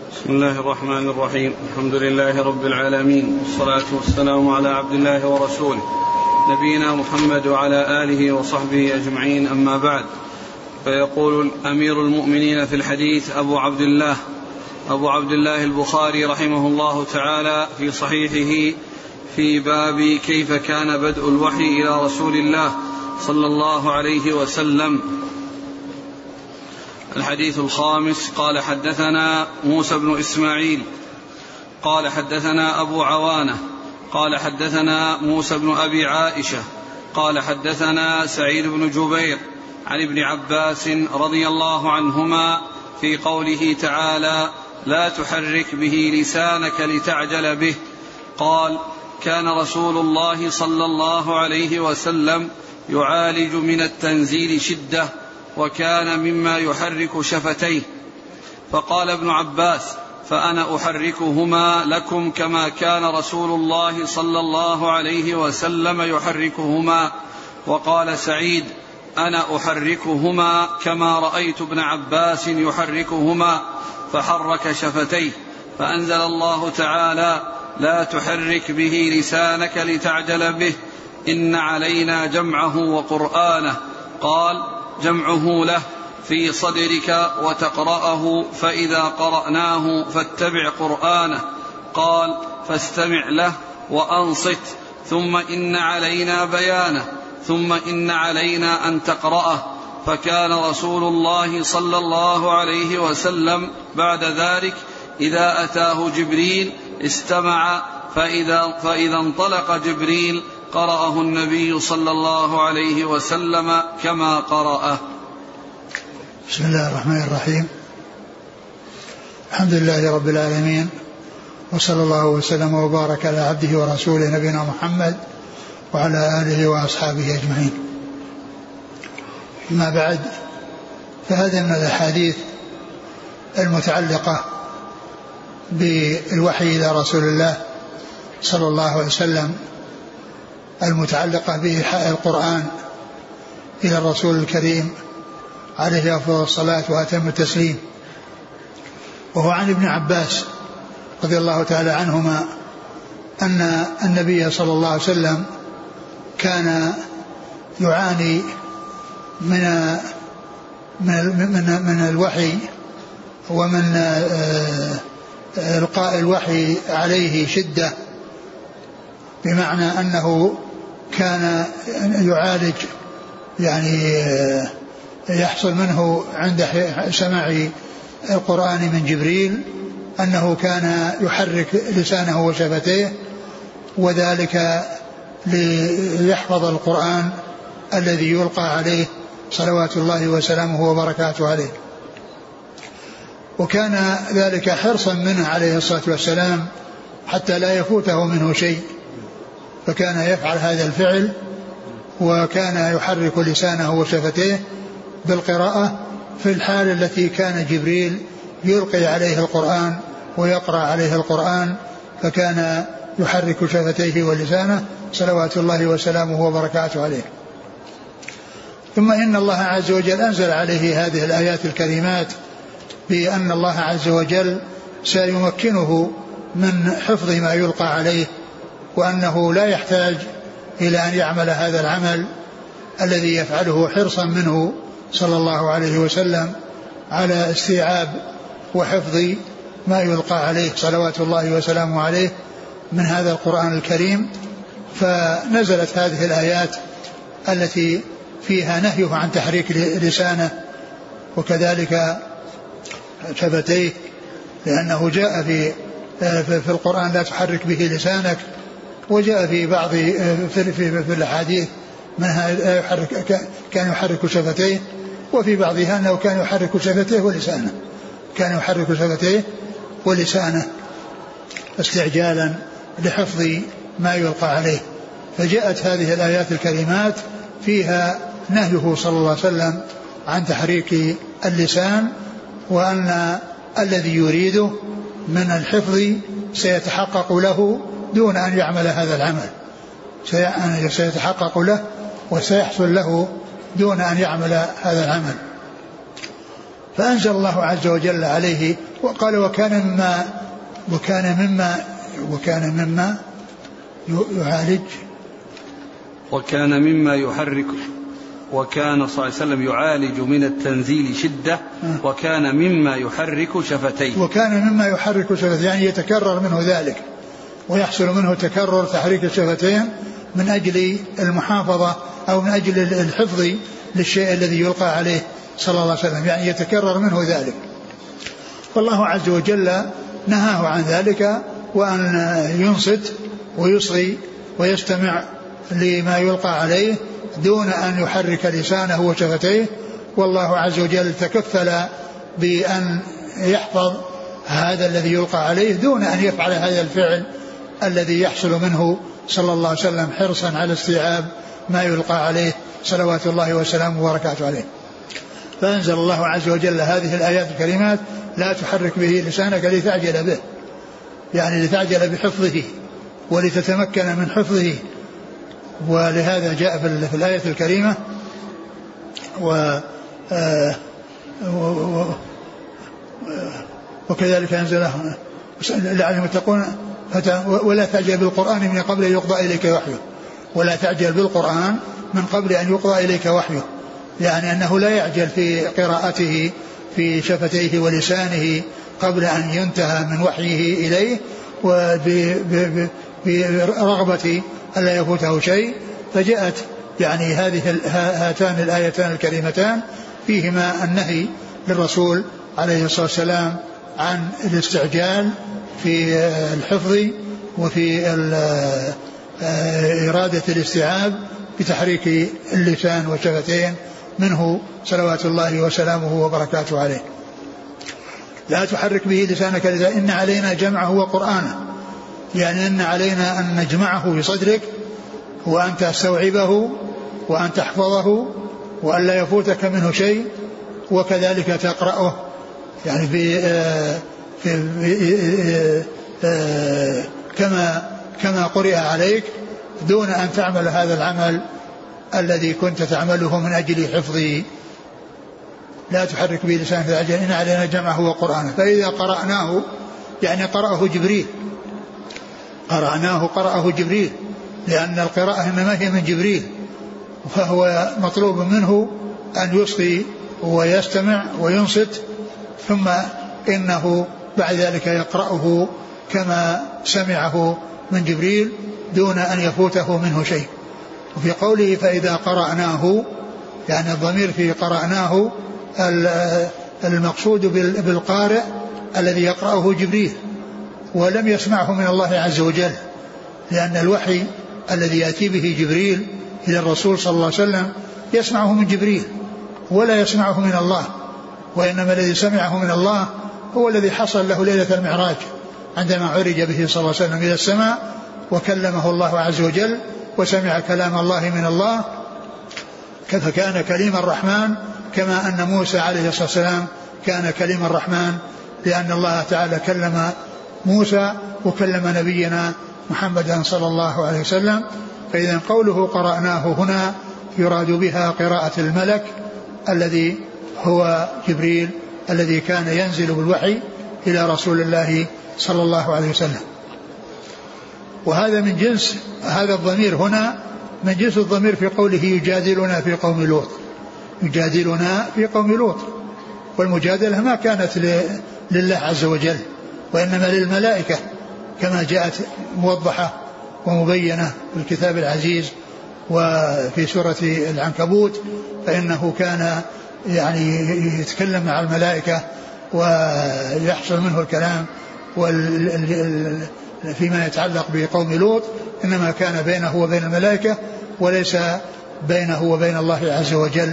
بسم الله الرحمن الرحيم. الحمد لله رب العالمين. والصلاة والسلام على عبد الله ورسوله. نبينا محمد وعلى آله وصحبه أجمعين. أما بعد فيقول أمير المؤمنين في الحديث أبو عبد الله أبو عبد الله البخاري رحمه الله تعالى في صحيحه في باب كيف كان بدء الوحي إلى رسول الله صلى الله عليه وسلم. الحديث الخامس قال حدثنا موسى بن إسماعيل قال حدثنا أبو عوانة قال حدثنا موسى بن أبي عائشة قال حدثنا سعيد بن جبير عن ابن عباس رضي الله عنهما في قوله تعالى لا تحرك به لسانك لتعجل به قال كان رسول الله صلى الله عليه وسلم يعالج من التنزيل شدة وكان مما يحرك شفتيه. فقال ابن عباس فأنا أحركهما لكم كما كان رسول الله صلى الله عليه وسلم يحركهما. وقال سعيد أنا أحركهما كما رأيت ابن عباس يحركهما. فحرك شفتيه. فأنزل الله تعالى لا تحرك به لسانك لتعجل به. إن علينا جمعه وقرآنه. قال جمعه له في صدرك وتقرأه فإذا قرأناه فاتبع قرآنه. قال فاستمع له وأنصت ثم إن علينا بيانه ثم إن علينا أن تقرأه. فكان رسول الله صلى الله عليه وسلم بعد ذلك إذا أتاه جبريل استمع فإذا, فإذا انطلق جبريل قرأه النبي صلى الله عليه وسلم كما قرأه. بسم الله الرحمن الرحيم. الحمد لله رب العالمين وصلى الله وسلم وبارك على عبده ورسوله نبينا محمد وعلى آله وأصحابه أجمعين. أما بعد فهذا من الأحاديث المتعلقة بالوحي إلى رسول الله صلى الله عليه وسلم المتعلقة بإيحاء القرآن إلى الرسول الكريم عليه أفضل الصلاة وأتم التسليم. وهو عن ابن عباس رضي الله تعالى عنهما أن النبي صلى الله عليه وسلم كان يعاني من من من, من الوحي ومن آه، إلقاء الوحي عليه شدة بمعنى أنه كان يعالج يعني آه، يحصل منه عند سماع القرآن من جبريل أنه كان يحرك لسانه وشفتيه وذلك ليحفظ القرآن الذي يلقى عليه صلوات الله وسلامه وبركاته عليه. وكان ذلك حرصا منه عليه الصلاة والسلام حتى لا يفوته منه شيء. فكان يفعل هذا الفعل وكان يحرك لسانه وشفتيه بالقراءة في الحال التي كان جبريل يلقي عليه القرآن ويقرأ عليه القرآن فكان يحرك شفتيه ولسانه صلوات الله وسلامه وبركاته عليه. ثم إن الله عز وجل أنزل عليه هذه الآيات الكريمات بأن الله عز وجل سيمكنه من حفظ ما يلقى عليه وأنه لا يحتاج إلى أن يعمل هذا العمل الذي يفعله حرصا منه صلى الله عليه وسلم على استيعاب وحفظ ما يلقى عليه صلوات الله وسلامه عليه من هذا القرآن الكريم فنزلت هذه الآيات التي فيها نهيه عن تحريك لسانه وكذلك شفتيه لأنه جاء في في القرآن لا تحرك به لسانك وجاء في بعض في, في, في الأحاديث منها يحرك كان يحرك شفتيه وفي بعضها أنه كان يحرك شفتيه ولسانه. كان يحرك شفتيه ولسانه استعجالا لحفظ ما يلقى عليه. فجاءت هذه الآيات الكريمات فيها نهيه صلى الله عليه وسلم عن تحريك اللسان وأن الذي يريده من الحفظ سيتحقق له دون أن يعمل هذا العمل. سيتحقق له وسيحصل له دون أن يعمل هذا العمل. فأنزل الله عز وجل عليه وقال وكان مما وكان مما وكان مما يعالج. وكان مما يحرك وكان صلى الله عليه وسلم يعالج من التنزيل شدة. وكان مما يحرك شفتيه. وكان مما يحرك شفتيه يعني يتكرر منه ذلك. ويحصل منه تكرر تحريك الشفتين من أجل المحافظة أو من أجل الحفظ للشيء الذي يلقى عليه صلى الله عليه وسلم. يعني يتكرر منه ذلك. والله عز وجل نهاه عن ذلك وأن ينصت ويصغي ويستمع لما يلقى عليه دون أن يحرك لسانه وشفتيه. والله عز وجل تكفل بأن يحفظ هذا الذي يلقى عليه دون أن يفعل هذا الفعل الذي يحصل منه صلى الله عليه وسلم حرصا على استيعاب ما يلقى عليه صلوات الله وسلامه وبركاته عليه. فأنزل الله عز وجل هذه الآيات الكريمات لا تحرك به لسانك لتعجل به يعني لتعجل بحفظه ولتتمكن من حفظه. ولهذا جاء في الآية الكريمة و آه، وكذلك أنزله لعلهم يتقون. ولا تعجل بالقرآن من قبل أن يقضى إليك وحيه. ولا تعجل بالقرآن من قبل أن يقضى إليك وحيه. يعني أنه لا يعجل في قراءته في شفتيه ولسانه قبل أن ينتهى من وحيه إليه وبرغبة ألا يفوته شيء. فجاءت يعني هذه هاتان الآيتان الكريمتان فيهما النهي للرسول عليه الصلاة والسلام عن الاستعجال في الحفظ وفي إرادة الاستيعاب بتحريك اللسان والشفتين منه صلوات الله وسلامه وبركاته عليه. لا تحرك به لسانك إن علينا جمعه وقرآنه. يعني أن علينا أن نجمعه في صدرك وأن تستوعبه وأن تحفظه وأن لا يفوتك منه شيء وكذلك تقرأه. يعني في, كما كما قرئ عليك دون أن تعمل هذا العمل الذي كنت تعمله من أجل حفظه لا تحرك به لسانك العجل إن علينا جمعه وقرآنه. فإذا قرأناه يعني قرأه جبريل. قرأناه قرأه جبريل. لأن القراءة إنما هي من جبريل. فهو مطلوب منه أن يصغي ويستمع وينصت ثم إنه بعد ذلك يقرأه كما سمعه من جبريل دون أن يفوته منه شيء. وفي قوله فإذا قرأناه يعني الضمير في قرأناه المقصود بالقارئ الذي يقرأه جبريل ولم يسمعه من الله عز وجل لأن الوحي الذي يأتي به جبريل إلى الرسول صلى الله عليه وسلم يسمعه من جبريل ولا يسمعه من الله وإنما الذي سمعه من الله هو الذي حصل له ليلة المعراج عندما عرج به صلى الله عليه وسلم إلى السماء وكلمه الله عز وجل وسمع كلام الله من الله فكان كليم الرحمن كما أن موسى عليه الصلاة والسلام كان كليم الرحمن لأن الله تعالى كلم موسى وكلم نبينا محمدا صلى الله عليه وسلم فإذا قوله قرأناه هنا يراد بها قراءة الملك الذي هو جبريل الذي كان ينزل بالوحي إلى رسول الله صلى الله عليه وسلم. وهذا من جنس هذا الضمير هنا من جنس الضمير في قوله يجادلنا في قوم لوط. يجادلنا في قوم لوط. والمجادلة ما كانت لله عز وجل وإنما للملائكة كما جاءت موضحة ومبينة في الكتاب العزيز وفي سورة العنكبوت فإنه كان يعني يتكلم مع الملائكة ويحصل منه الكلام فيما يتعلق بقوم لوط إنما كان بينه وبين الملائكة وليس بينه وبين الله عز وجل.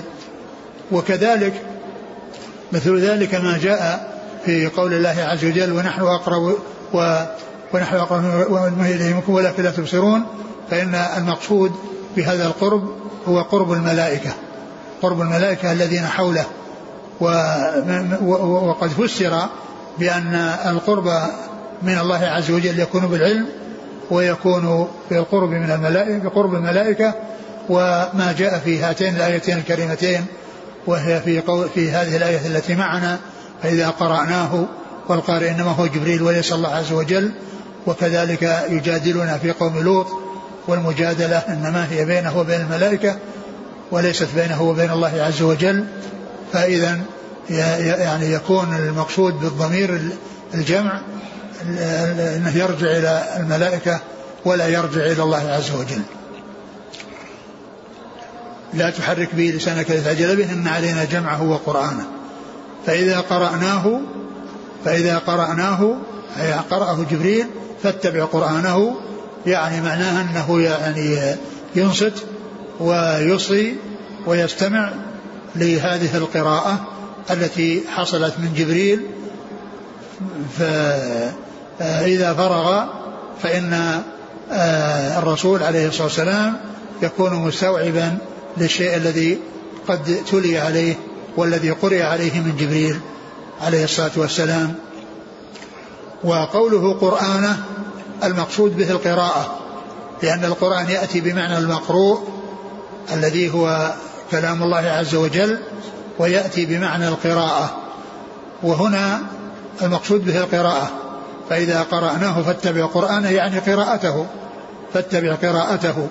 وكذلك مثل ذلك ما جاء في قول الله عز وجل ونحن أقرب و ونحن أقرب إليه منكم ولكن لا تبصرون فإن المقصود بهذا القرب هو قرب الملائكة. قرب الملائكة الذين حوله. وقد فسر بأن القرب من الله عز وجل يكون بالعلم ويكون بالقرب من الملائكة بقرب الملائكة وما جاء في هاتين الآيتين الكريمتين وهي في, في هذه الآية التي معنا فإذا قرأناه والقارئ إنما هو جبريل وليس الله عز وجل وكذلك يجادلنا في قوم لوط والمجادلة إنما هي بينه وبين الملائكة وليست بينه وبين الله عز وجل فإذا يعني يكون المقصود بالضمير الجمع إنه يرجع إلى الملائكة ولا يرجع إلى الله عز وجل. لا تحرك به لسانك لتعجل به إن علينا جمعه وقرآنه. فإذا قرأناه فإذا قرأناه أي قرأه جبريل فاتبع قرآنه يعني معناها أنه يعني ينصت ويصغي ويستمع لهذه القراءة التي حصلت من جبريل. فإذا فرغ فإن آه، الرسول عليه الصلاة والسلام يكون مستوعبا للشيء الذي قد تلي عليه والذي قرئ عليه من جبريل عليه الصلاة والسلام. وقوله قرآنه المقصود به القراءة لأن القرآن يأتي بمعنى المقروء الذي هو كلام الله عز وجل ويأتي بمعنى القراءة. وهنا المقصود به القراءة. فإذا قرأناه فاتبع قرآنه يعني قراءته. فاتبع قراءته.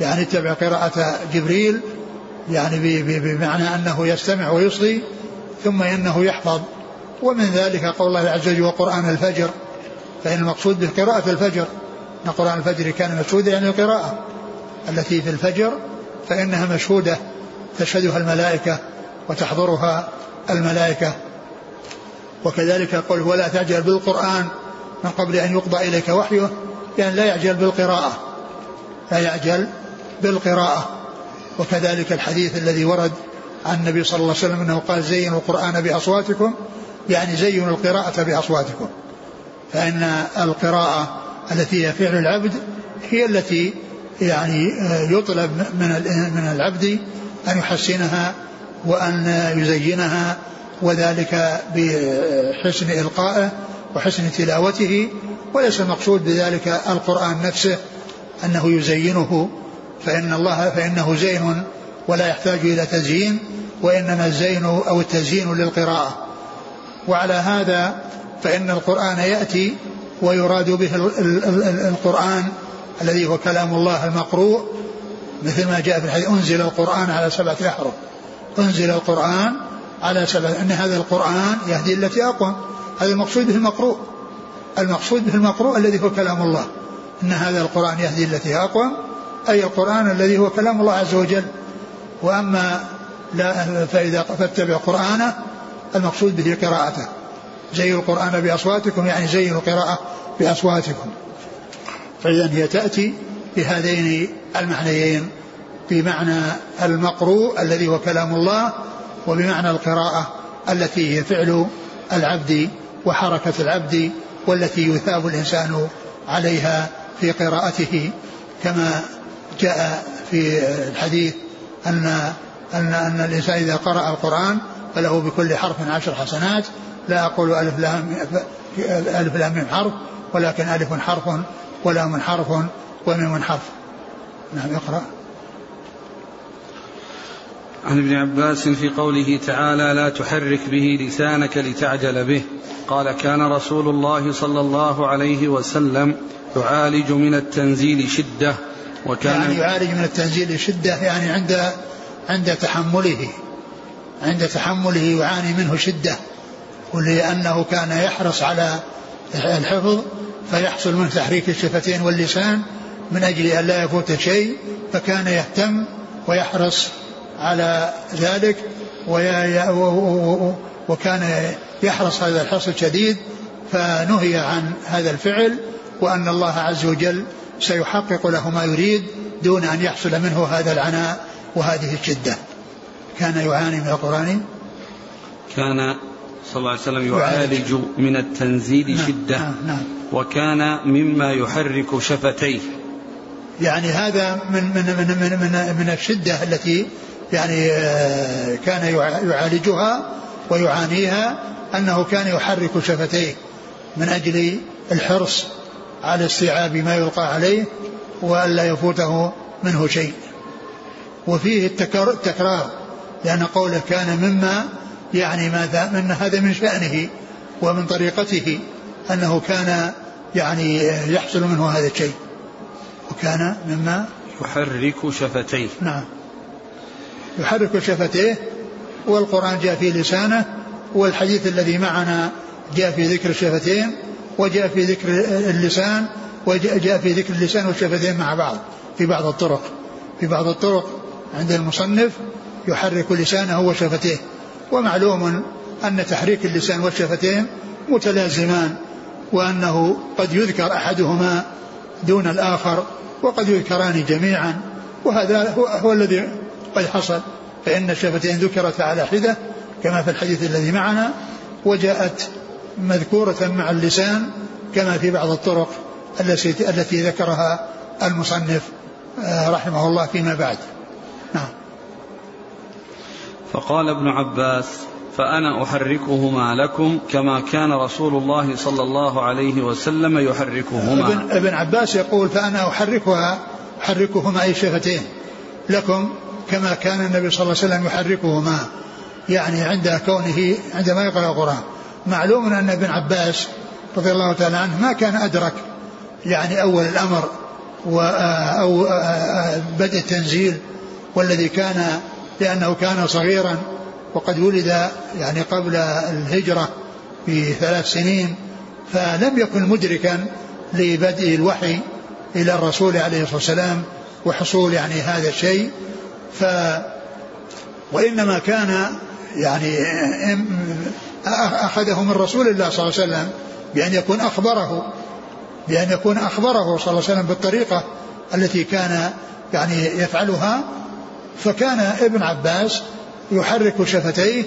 يعني اتبع قراءة جبريل يعني بمعنى أنه يستمع ويصغي ثم إنه يحفظ. ومن ذلك قول الله عز وجل وقرآن الفجر. فإن المقصود به قراءة الفجر. أن قرآن الفجر كان مشهودا يعني القراءة. التي في الفجر فإنها مشهودة تشهدها الملائكة وتحضرها الملائكة. وكذلك قل ولا تعجل بالقرآن من قبل أن يقضى إليك وحيه يعني لا يعجل بالقراءة. لا يعجل بالقراءة. وكذلك الحديث الذي ورد عن النبي صلى الله عليه وسلم أنه قال زينوا القرآن بأصواتكم. يعني زينوا القراءة بأصواتكم. فإن القراءة التي هي فعل العبد هي التي يعني يطلب من من العبد أن يحسنها وأن يزينها وذلك بحسن إلقائه وحسن تلاوته وليس المقصود بذلك القرآن نفسه أنه يزينه فإن الله فإنه زين ولا يحتاج إلى تزيين وإنما الزين أو التزيين للقراءة. وعلى هذا فإن القرآن يأتي ويراد به القرآن الذي هو كلام الله المقروء مثل ما جاء في الحديث أنزل القرآن على سبعة أحرف. أنزل القرآن على سبب أن هذا القرآن يهدي التي أقوى هذا المقصود به المقروء. المقصود به المقروء الذي هو كلام الله. أن هذا القرآن يهدي التي أقوى أي القرآن الذي هو كلام الله عز وجل. وأما لا فإذا فاتبع قرآنه المقصود به قراءته. زينوا القرآن بأصواتكم يعني زينوا القراءة بأصواتكم. فإذا هي تأتي بهذين المعنيين بمعنى المقروء الذي هو كلام الله وبمعنى القراءة التي هي فعل العبد وحركة العبد والتي يثاب الإنسان عليها في قراءته. كما جاء في الحديث أن أن أن الإنسان إذا قرأ القرآن فله بكل حرف عشر حسنات لا أقول ألف لام ألف لام حرف ولكن ألف حرف ولام حرف وميم حرف نعم اقرأ. عن ابن عباس في قوله تعالى لا تحرك به لسانك لتعجل به. قال كان رسول الله صلى الله عليه وسلم يعالج من التنزيل شدة وكان يعني يعالج من التنزيل شدة يعني عند عند تحمله عند تحمله يعاني منه شدة ولأنه كان يحرص على الحفظ فيحصل من تحريك الشفتين واللسان من أجل أن لا يفوت شيء فكان يهتم ويحرص على ذلك وكان يحرص هذا الحرص الشديد فنهي عن هذا الفعل وأن الله عز وجل سيحقق له ما يريد دون أن يحصل منه هذا العناء وهذه الشدة. كان يعاني من القرآن؟ كان صلى الله عليه وسلم يعالج. من التنزيل نعم شدة. نعم نعم. وكان مما يحرك شفتيه. يعني هذا من من من من من, من الشدة التي يعني آه، كان يعالجها ويعانيها أنه كان يحرك شفتيه من أجل الحرص على استيعاب ما يلقى عليه وألا يفوته منه شيء. وفيه التكرار لأن قوله كان مما يعني ماذا من هذا من شأنه ومن طريقته. أنه كان يعني يحصل منه هذا الشيء. وكان مما يحرك شفتيه. نعم. يحرك شفتيه والقرآن جاء في لسانه والحديث الذي معنا جاء في ذكر الشفتين وجاء في ذكر اللسان وجاء في ذكر اللسان والشفتين مع بعض في بعض الطرق. في بعض الطرق عند المصنف يحرك لسانه وشفتيه. ومعلوم أن تحريك اللسان والشفتين متلازمان. وأنه قد يذكر أحدهما دون الآخر وقد يذكران جميعا وهذا هو, هو الذي قد حصل فإن الشفتين ذكرت على حدة كما في الحديث الذي معنا وجاءت مذكورة مع اللسان كما في بعض الطرق التي التي ذكرها المصنف آه، رحمه الله فيما بعد. نعم. فقال ابن عباس: فأنا أحركهما لكم كما كان رسول الله صلى الله عليه وسلم يحركهما. ابن, ابن عباس يقول فأنا أحركها أحركهما أي شفتين لكم كما كان النبي صلى الله عليه وسلم يحركهما يعني عند كونه عندما يقرأ القرآن معلوم أن ابن عباس رضي الله تعالى عنه ما كان أدرك يعني أول الأمر أو بدء التنزيل والذي كان لأنه كان صغيرا وقد ولد يعني قبل الهجرة بثلاث سنين فلم يكن مدركا لبدء الوحي إلى الرسول عليه الصلاة والسلام وحصول يعني هذا الشيء. ف وإنما كان يعني أخذه من رسول الله صلى الله عليه وسلم بأن يكون أخبره بأن يكون أخبره صلى الله عليه وسلم بالطريقة التي كان يعني يفعلها. فكان ابن عباس يحرك شفتيه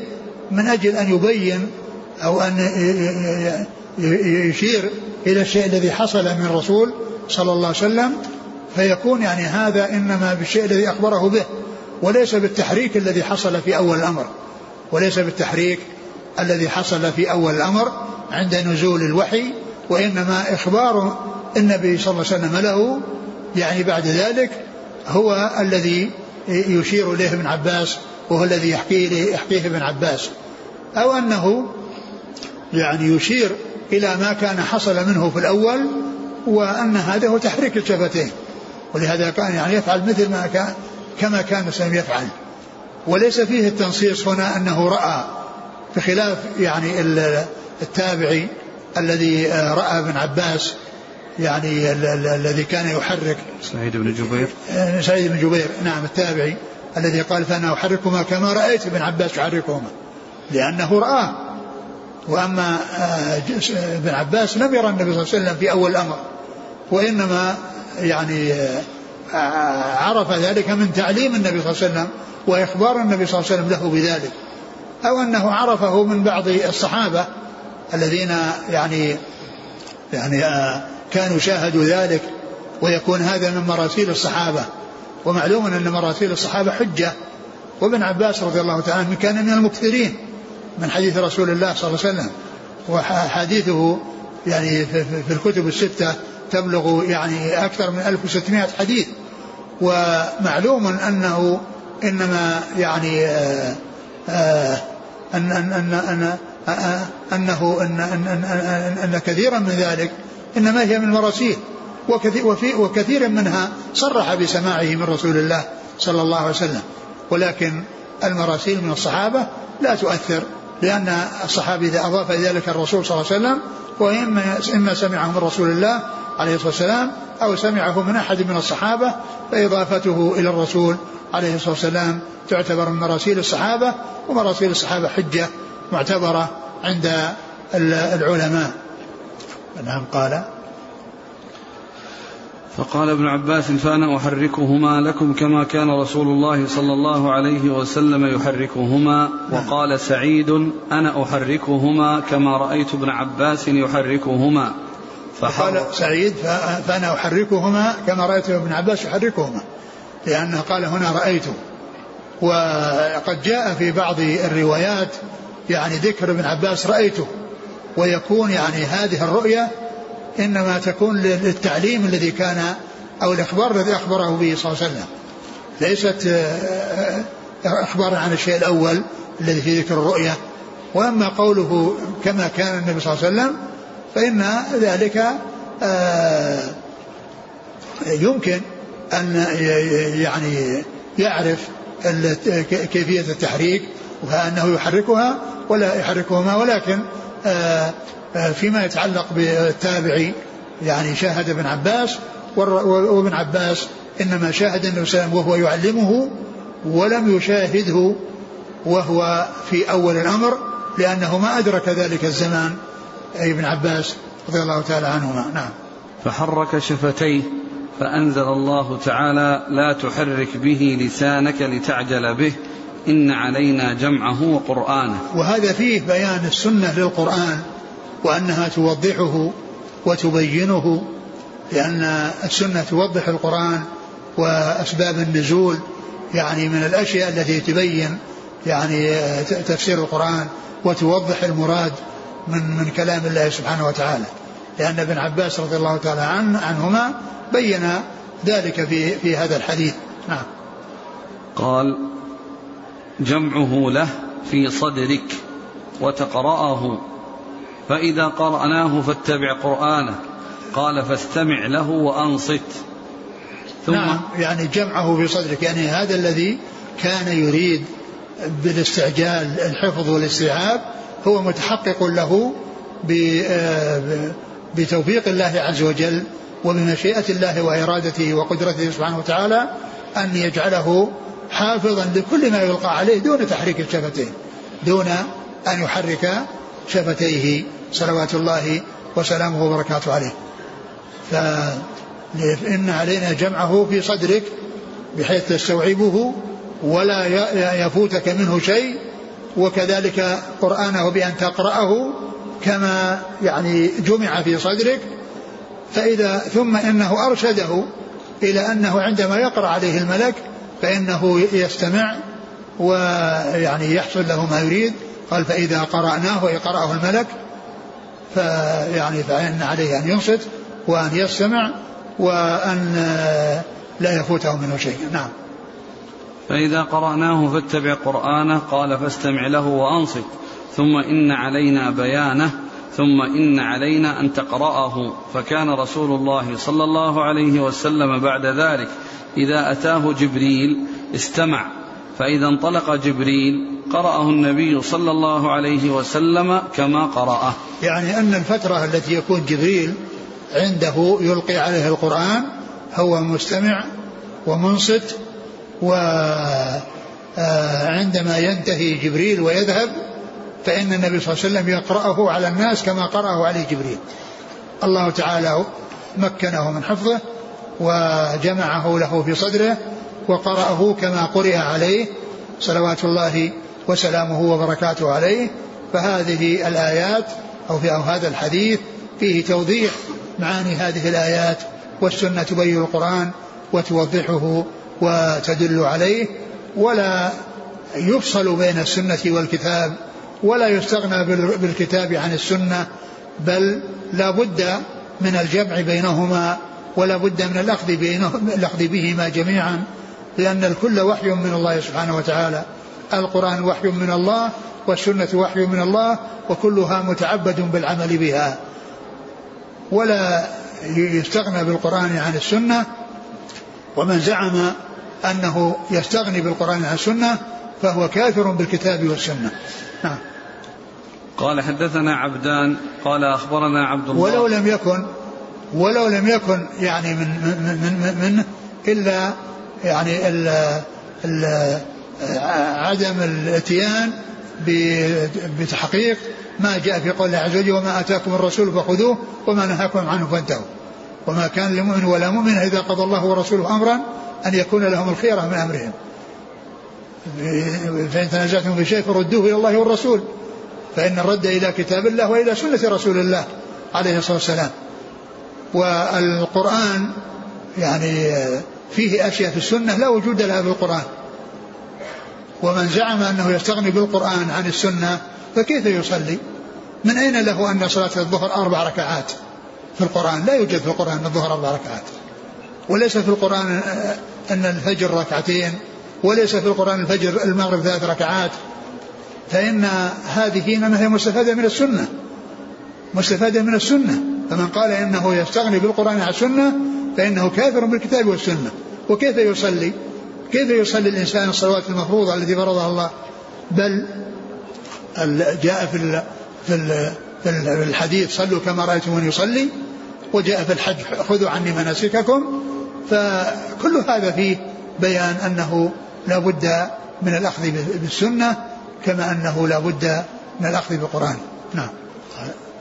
من أجل أن يبين أو أن يشير إلى الشيء الذي حصل من الرسول صلى الله عليه وسلم فيكون يعني هذا إنما بالشيء الذي أخبره به وليس بالتحريك الذي حصل في أول الأمر وليس بالتحريك الذي حصل في أول الأمر عند نزول الوحي وإنما إخبار النبي صلى الله عليه وسلم له يعني بعد ذلك هو الذي يشير إليه ابن عباس وهو الذي يحكيه يحكيه ابن عباس. أو أنه يعني يشير إلى ما كان حصل منه في الأول وأن هذا هو تحريك الشفتين. ولهذا كان يعني يفعل مثل ما كان كما كان الإسلام يفعل. وليس فيه التنصيص هنا أنه رأى بخلاف يعني التابعي الذي رأى ابن عباس يعني الذي كان يحرك سعيد بن جبير. آه، سعيد بن جبير. نعم التابعي. الذي قال فأنا أحركهما كما رأيت ابن عباس يحركهما لأنه رآه. وأما آه، ابن عباس لم يرى النبي صلى الله عليه وسلم في أول الأمر وإنما يعني آه، عرف ذلك من تعليم النبي صلى الله عليه وسلم وإخبار النبي صلى الله عليه وسلم له بذلك. أو أنه عرفه من بعض الصحابة الذين يعني يعني آه، كانوا شاهدوا ذلك ويكون هذا من مراسيل الصحابة. ومعلوم أن مراسيل الصحابة حجة وابن عباس رضي الله تعالى عنه كان من المكثرين من حديث رسول الله صلى الله عليه وسلم وحديثه يعني في الكتب الستة تبلغ يعني أكثر من 1600 حديث ومعلوم أنه إنما يعني آه، آه، أن أن أن أن آه، أنه أن أن أن, أن كثيرا من ذلك إنما هي من المراسيل وكثير, وفي وكثير منها صرح بسماعه من رسول الله صلى الله عليه وسلم. ولكن المراسيل من الصحابة لا تؤثر لأن الصحابي إذا أضاف ذلك الرسول صلى الله عليه وسلم وإما إما سمعه من رسول الله عليه الصلاة والسلام أو سمعه من أحد من الصحابة فإضافته إلى الرسول عليه الصلاة والسلام تعتبر من مراسيل الصحابة ومراسيل الصحابة حجة معتبرة عند العلماء. نعم قال. فقال ابن عباس فأنا أحركهما لكم كما كان رسول الله صلى الله عليه وسلم يحركهما. وقال سعيد أنا أحركهما كما رأيت ابن عباس يحركهما. فقال سعيد فأنا أحركهما كما رأيت ابن عباس يحركهما. لأنه قال هنا رأيته وقد جاء في بعض الروايات يعني ذكر ابن عباس رأيته. ويكون يعني هذه الرؤية إنما تكون للتعليم الذي كان أو الإخبار الذي أخبره به صلى الله عليه وسلم. ليست إخبارا عن الشيء الأول الذي في ذكر الرؤية. وأما قوله كما كان النبي صلى الله عليه وسلم فإن ذلك آه، يمكن أن يعني يعرف كيفية التحريك وأنه يحركها ولا يحركهما ولكن آه، آه، فيما يتعلق بالتابعي يعني شاهد ابن عباس وابن عباس إنما شاهد النبي صلى الله عليه وسلم وهو يعلمه ولم يشاهده وهو في أول الأمر لأنه ما أدرك ذلك الزمان أي ابن عباس رضي الله تعالى عنهما. نعم. فحرك شفتيه فأنزل الله تعالى لا تحرك به لسانك لتعجل به إن علينا جمعه وقرآنه. وهذا فيه بيان السنة للقرآن وأنها توضحه وتبينه لأن السنة توضح القرآن وأسباب النزول يعني من الأشياء التي تبين يعني تفسير القرآن وتوضح المراد من من كلام الله سبحانه وتعالى. لأن ابن عباس رضي الله تعالى عن عنهما بين ذلك في في هذا الحديث. نعم. قال جمعه له في صدرك وتقرأه. فإذا قرأناه فاتبع قرآنه. قال فاستمع له وأنصت. ثم نعم يعني جمعه في صدرك. يعني هذا الذي كان يريد بالاستعجال الحفظ والاستيعاب هو متحقق له آه، بتوفيق الله عز وجل وبمشيئة الله وإرادته وقدرته سبحانه وتعالى أن يجعله حافظا لكل ما يلقى عليه دون تحريك الشفتين دون أن يحرك شفتيه. صلوات الله وسلامه وبركاته عليه. فإن علينا جمعه في صدرك بحيث تستوعبه ولا يفوتك منه شيء وكذلك قرآنه بأن تقرأه كما يعني جمع في صدرك. فإذا ثم إنه أرشده إلى أنه عندما يقرأ عليه الملك فإنه يستمع ويعني يحصل له ما يريد. قال فإذا قرأناه وقرأه الملك فيعني فإن عليه أن ينصت وأن يستمع وأن لا يفوته منه شيء. نعم. فإذا قرأناه فاتبع قرآنه قال فاستمع له وأنصت ثم إن علينا بيانه ثم إن علينا أن تقرأه. فكان رسول الله صلى الله عليه وسلم بعد ذلك إذا أتاه جبريل استمع فإذا انطلق جبريل قرأه النبي صلى الله عليه وسلم كما قرأه. يعني أن الفترة التي يكون جبريل عنده يلقي عليه القرآن هو مستمع ومنصت وعندما آه، ينتهي جبريل ويذهب فإن النبي صلى الله عليه وسلم يقرأه على الناس كما قرأه عليه جبريل. الله تعالى مكنه من حفظه وجمعه له في صدره وقرأه كما قرئ عليه صلوات الله وسلامه وبركاته عليه فهذه الآيات أو في أو هذا الحديث فيه توضيح معاني هذه الآيات والسنة تبين القرآن وتوضحه وتدل عليه ولا يفصل بين السنة والكتاب ولا يستغنى بالكتاب عن السنة بل لا بد من الجمع بينهما ولا بد من الأخذ, الأخذ بهما جميعا لأن الكل وحي من الله سبحانه وتعالى. القرآن وحي من الله والسنة وحي من الله وكلها متعبد بالعمل بها. ولا يستغنى بالقرآن عن السنة. ومن زعم أنه يستغني بالقرآن عن السنة فهو كافر بالكتاب والسنة. نعم. قال حدثنا عبدان قال أخبرنا عبد الله. ولو لم يكن ولو لم يكن يعني من من من منه إلا يعني ال ال عدم الاتيان بتحقيق ما جاء في قول الله عز وجل وما آتاكم الرسول فخذوه وما نهاكم عنه فانتهوا. وما كان لمؤمن ولا مؤمن إذا قضى الله ورسوله أمرا أن يكون لهم الخيرة من أمرهم. فإن تنازعتم في شيء فردوه إلى الله والرسول. فإن الرد إلى كتاب الله وإلى سنة رسول الله عليه الصلاة والسلام. والقرآن يعني فيه أشياء في السنة لا وجود لها في القرآن. ومن زعم أنه يستغني بالقرآن عن السنة فكيف يصلي؟ من أين له أن صلاة الظهر أربع ركعات في القرآن؟ لا يوجد في القرآن الظهر أربع ركعات. وليس في القرآن أن الفجر ركعتين وليس في القرآن الفجر المغرب ثلاث ركعات. فإن هذه إنما هي مستفادة من السنة. مستفادة من السنة. فمن قال إنه يستغني بالقرآن عن السنة فإنه كافر بالكتاب والسنة. وكيف يصلي؟ كيف يصلي الإنسان الصلوات المفروضة التي فرضها الله؟ بل جاء في في الحديث صلوا كما رأيتموني يصلي وجاء في الحج خذوا عني مناسككم. فكل هذا فيه بيان أنه لا بد من الأخذ بالسنة كما أنه لا بد من الأخذ بالقرآن. نعم.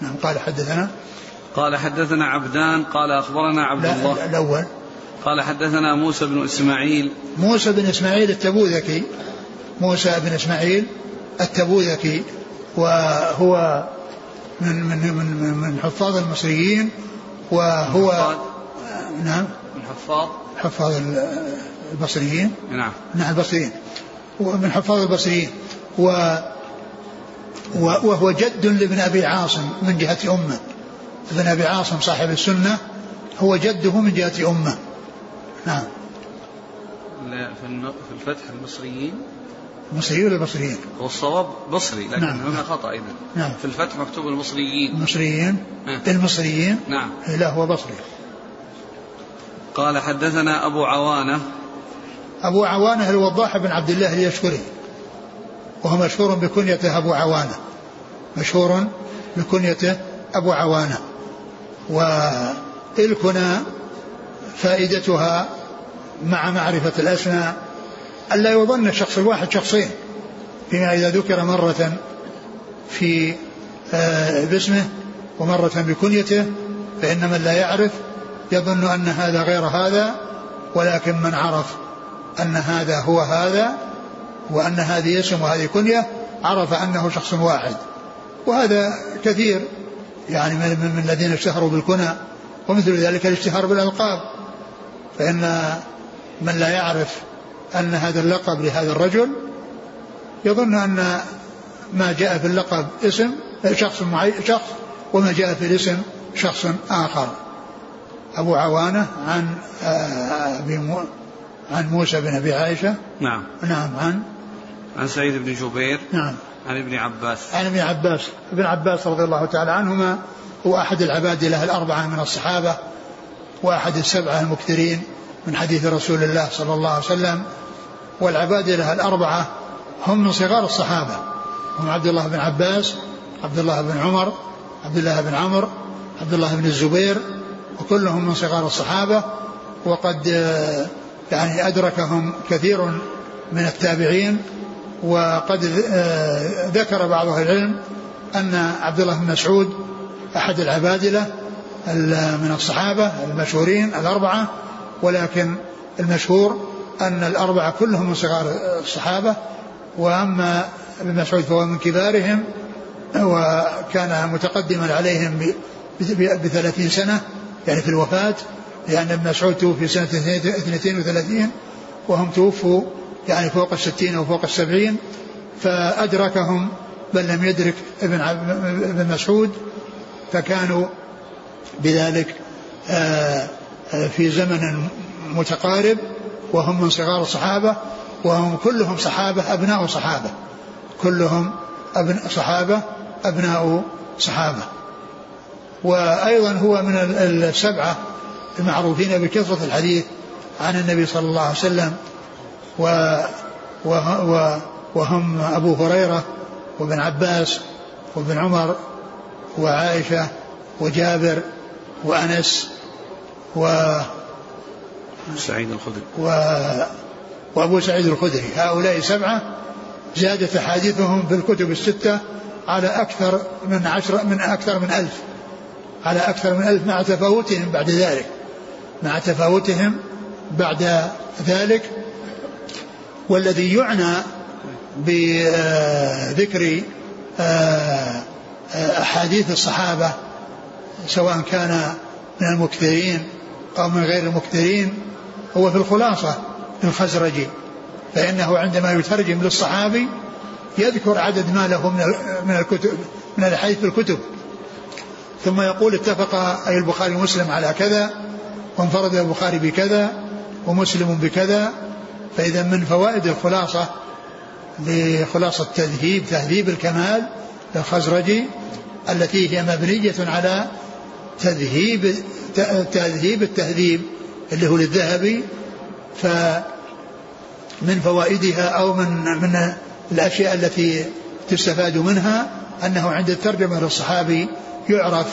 نعم قال حدثنا. قال حدثنا عبدان قال أخبرنا عبد الله. الأول. قال حدثنا موسى بن إسماعيل. موسى بن إسماعيل التبوذكي. موسى بن إسماعيل التبوذكي. وهو من من من من حفاظ المصريين. وهو حفاظ؟ نعم. من حفاظ؟ حفاظ البصريين نعم. نعم البصريين ومن حفاظ البصريين و وهو جد لابن أبي عاصم من جهة أمة. ابن أبي عاصم صاحب السنة. هو جده من جهة أمة. نعم. لا في الفتح المصريين. مصريين ولا بصريين؟ هو الصواب بصري لكن نعم. هنا خطأ إذا نعم. في الفتح مكتوب المصريين. المصريين؟ نعم. المصريين؟ نعم. لا هو بصري قال حدثنا أبو عوانة. أبو عوانة الوضاح بن عبد الله اليشكري. وهو مشهور بكنيته أبو عوانة. مشهور بكنيته أبو عوانة. والكنى فائدتها مع معرفة الأسماء ألا يظن الشخص الواحد شخصين فيما إذا ذكر مرة في آه، باسمه ومرة بكنيته فإن من لا يعرف يظن أن هذا غير هذا ولكن من عرف أن هذا هو هذا وأن هذه اسم وهذه كنية عرف أنه شخص واحد. وهذا كثير يعني من, الذين اشتهروا بالكنى ومثل ذلك الاشتهار بالألقاب. فإن من لا يعرف أن هذا اللقب لهذا الرجل يظن أن ما جاء في اللقب اسم شخص معين شخص وما جاء في الاسم شخص آخر. أبو عوانة عن آه، أبي عن موسى بن أبي عائشة. نعم. نعم عن. عن سعيد بن جبير. نعم. عن ابن عباس. عن ابن عباس. ابن عباس رضي الله تعالى عنهما هو أحد العبادلة الأربعة من الصحابة. وأحد السبعة المكثرين من حديث رسول الله صلى الله عليه وسلم والعبادلة الأربعة هم من صغار الصحابة. هم عبد الله بن عباس عبد الله بن عمر عبد الله بن عمرو عبد الله بن الزبير وكلهم من صغار الصحابة وقد آه، يعني أدركهم كثير من التابعين وقد آه، ذكر بعض أهل العلم أن عبد الله بن مسعود أحد العبادلة من الصحابة المشهورين الأربعة ولكن المشهور أن الأربعة كلهم من صغار الصحابة وأما ابن مسعود فهو من كبارهم وكان متقدما عليهم بثلاثين سنة يعني في الوفاة لأن ابن مسعود توفي سنة 32 وهم توفوا يعني فوق الستين أو فوق السبعين فأدركهم بل لم يدرك ابن ابن مسعود فكانوا بذلك آه، آه، في زمن متقارب وهم من صغار الصحابة وهم كلهم صحابة أبناء صحابة. كلهم أبناء صحابة أبناء صحابة. وأيضا هو من السبعة المعروفين بكثرة الحديث عن النبي صلى الله عليه وسلم و وهم أبو هريرة وابن عباس وابن عمر وعائشة وجابر وأنس و سعيد الخدري. و وأبو سعيد الخدري. هؤلاء سبعة زادت أحاديثهم في الكتب الستة على أكثر من عشر من أكثر من ألف على أكثر من ألف مع تفاوتهم بعد ذلك. مع تفاوتهم بعد ذلك. والذي يعنى بذكر آه، أحاديث الصحابة سواء كان من المكثرين أو من غير المكثرين هو في الخلاصة الخزرجي فإنه عندما يترجم للصحابي يذكر عدد ما له من من الكتب من الحديث في الكتب. ثم يقول اتفق أي البخاري ومسلم على كذا وانفرد البخاري بكذا ومسلم بكذا. فإذا من فوائد الخلاصة لخلاصة تذهيب تهذيب الكمال للخزرجي التي هي مبنية على تذهيب تذهيب التهذيب اللي هو للذهبي فمن فوائدها أو من من الأشياء التي تستفاد منها أنه عند الترجمة للصحابي يعرف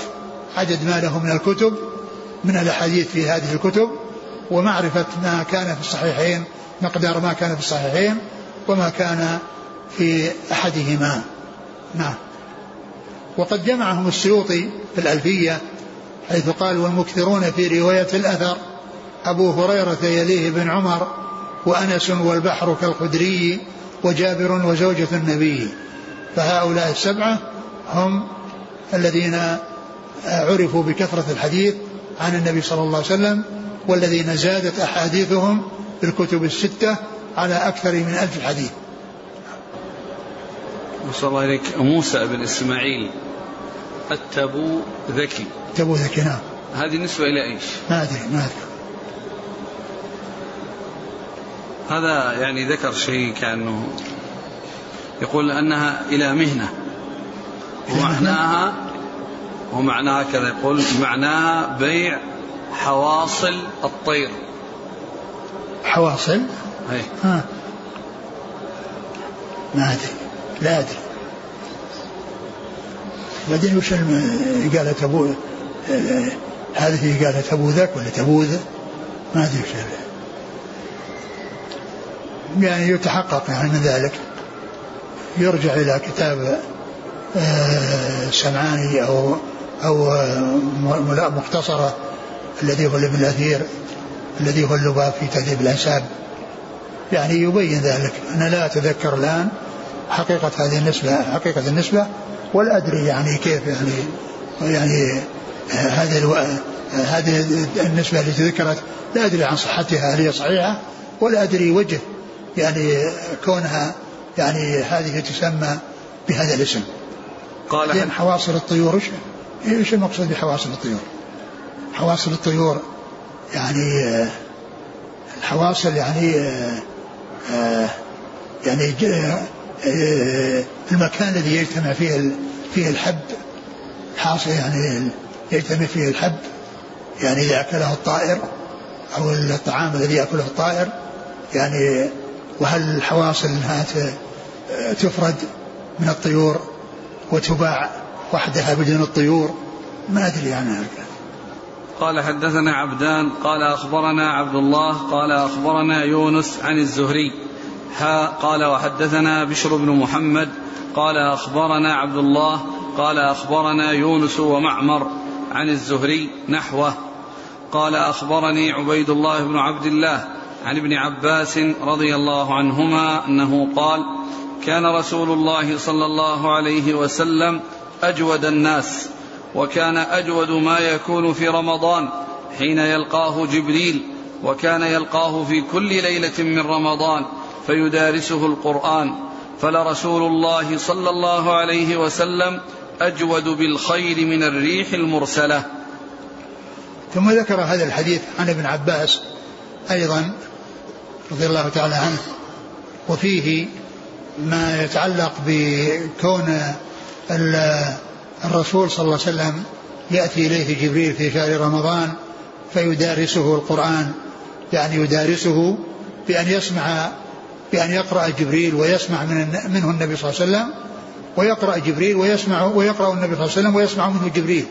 عدد ما له من الكتب من الأحاديث في هذه الكتب ومعرفة ما كان في الصحيحين مقدار ما كان في الصحيحين وما كان في أحدهما. نعم. وقد جمعهم السيوطي في الألفية حيث قال والمكثرون في رواية الأثر. أبو هريرة يليه بن عمر وأنس والبحر كالخدري وجابر وزوجة النبي. فهؤلاء السبعة هم الذين عرفوا بكثرة الحديث عن النبي صلى الله عليه وسلم والذين زادت أحاديثهم في الكتب الستة على أكثر من ألف حديث. صلى الله عليك موسى بن إسماعيل. التبو ذكي. تبو ذكي نعم. هذه نسبة إلى إيش؟ ما أدري ما أدري. هذا يعني ذكر شيء كأنه يقول أنها إلى مهنة. ومعناها ومعناها كذا يقول معناها بيع حواصل الطير. حواصل؟ أي ها. ما أدري لا أدري. بعدين وش قالت آه، هذه قالت أبو ذاك ولا تبو ذا ما أدري وش يعني يتحقق يعني من ذلك. يرجع إلى كتاب آه، سمعاني أو أو آه، م- مختصرة الذي هو لابن الأثير الذي هو اللباب في تهذيب الأنساب. يعني يبين ذلك. أنا لا أتذكر الآن حقيقة هذه النسبة حقيقة النسبة. ولا أدري يعني كيف يعني يعني هذه ألو... هذه النسبة التي ذكرت لا أدري عن صحتها هل هي صحيحة ولا أدري وجه يعني كونها يعني هذه تسمى بهذا الاسم قال لأن حواصل الطيور إيش إيش المقصود بحواصل الطيور؟ حواصل الطيور يعني الحواصل يعني آه، آه، يعني آه، المكان الذي يجتمع فيه فيه الحب حاصل يعني يجتمع فيه الحب يعني إذا أكله الطائر أو الطعام الذي يأكله الطائر يعني وهل الحواصل أنها ت- تفرد من الطيور وتباع وحدها بدون الطيور؟ ما أدري عنها قال حدثنا عبدان قال أخبرنا عبد الله قال أخبرنا يونس عن الزهري. ها قال وحدثنا بشر بن محمد قال أخبرنا عبد الله قال أخبرنا يونس ومعمر عن الزهري نحوه قال أخبرني عبيد الله بن عبد الله عن ابن عباس رضي الله عنهما أنه قال كان رسول الله صلى الله عليه وسلم أجود الناس وكان أجود ما يكون في رمضان حين يلقاه جبريل وكان يلقاه في كل ليلة من رمضان فيدارسه القرآن فلرسول الله صلى الله عليه وسلم أجود بالخير من الريح المرسلة. ثم ذكر هذا الحديث عن ابن عباس أيضا رضي الله تعالى عنه وفيه ما يتعلق بكون ال- الرسول صلى الله عليه وسلم يأتي إليه جبريل في شهر رمضان فيدارسه القرآن يعني يدارسه بأن يسمع بأن يقرأ جبريل ويسمع من منه النبي صلى الله عليه وسلم ويقرأ جبريل ويسمع ويقرأ النبي صلى الله عليه وسلم ويسمع منه جبريل.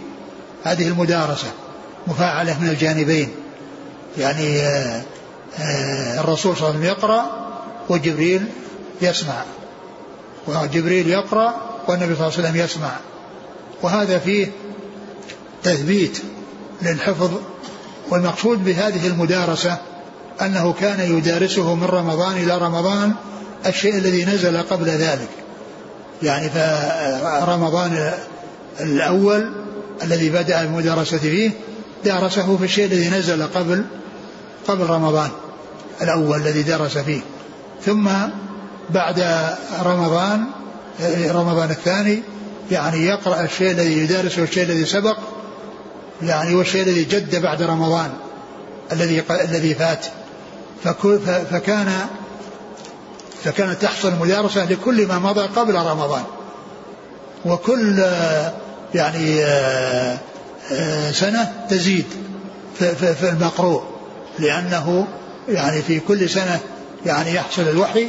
هذه المدارسة مفاعلة من الجانبين. يعني آه، آه، الرسول صلى الله عليه وسلم يقرأ وجبريل يسمع. وجبريل يقرأ والنبي صلى الله عليه وسلم يسمع. وهذا فيه تثبيت للحفظ والمقصود بهذه المدارسة أنه كان يدارسه من رمضان إلى رمضان الشيء الذي نزل قبل ذلك. يعني فرمضان الأول الذي بدأ المدارسة فيه دارسه في الشيء الذي نزل قبل قبل رمضان الأول الذي درس فيه. ثم بعد رمضان رمضان الثاني يعني يقرأ الشيء الذي يدارسه الشيء الذي سبق يعني والشيء الذي جد بعد رمضان الذي الذي فات. فكان فكانت تحصل مدارسة لكل ما مضى قبل رمضان. وكل يعني سنة تزيد في المقروء لأنه يعني في كل سنة يعني يحصل الوحي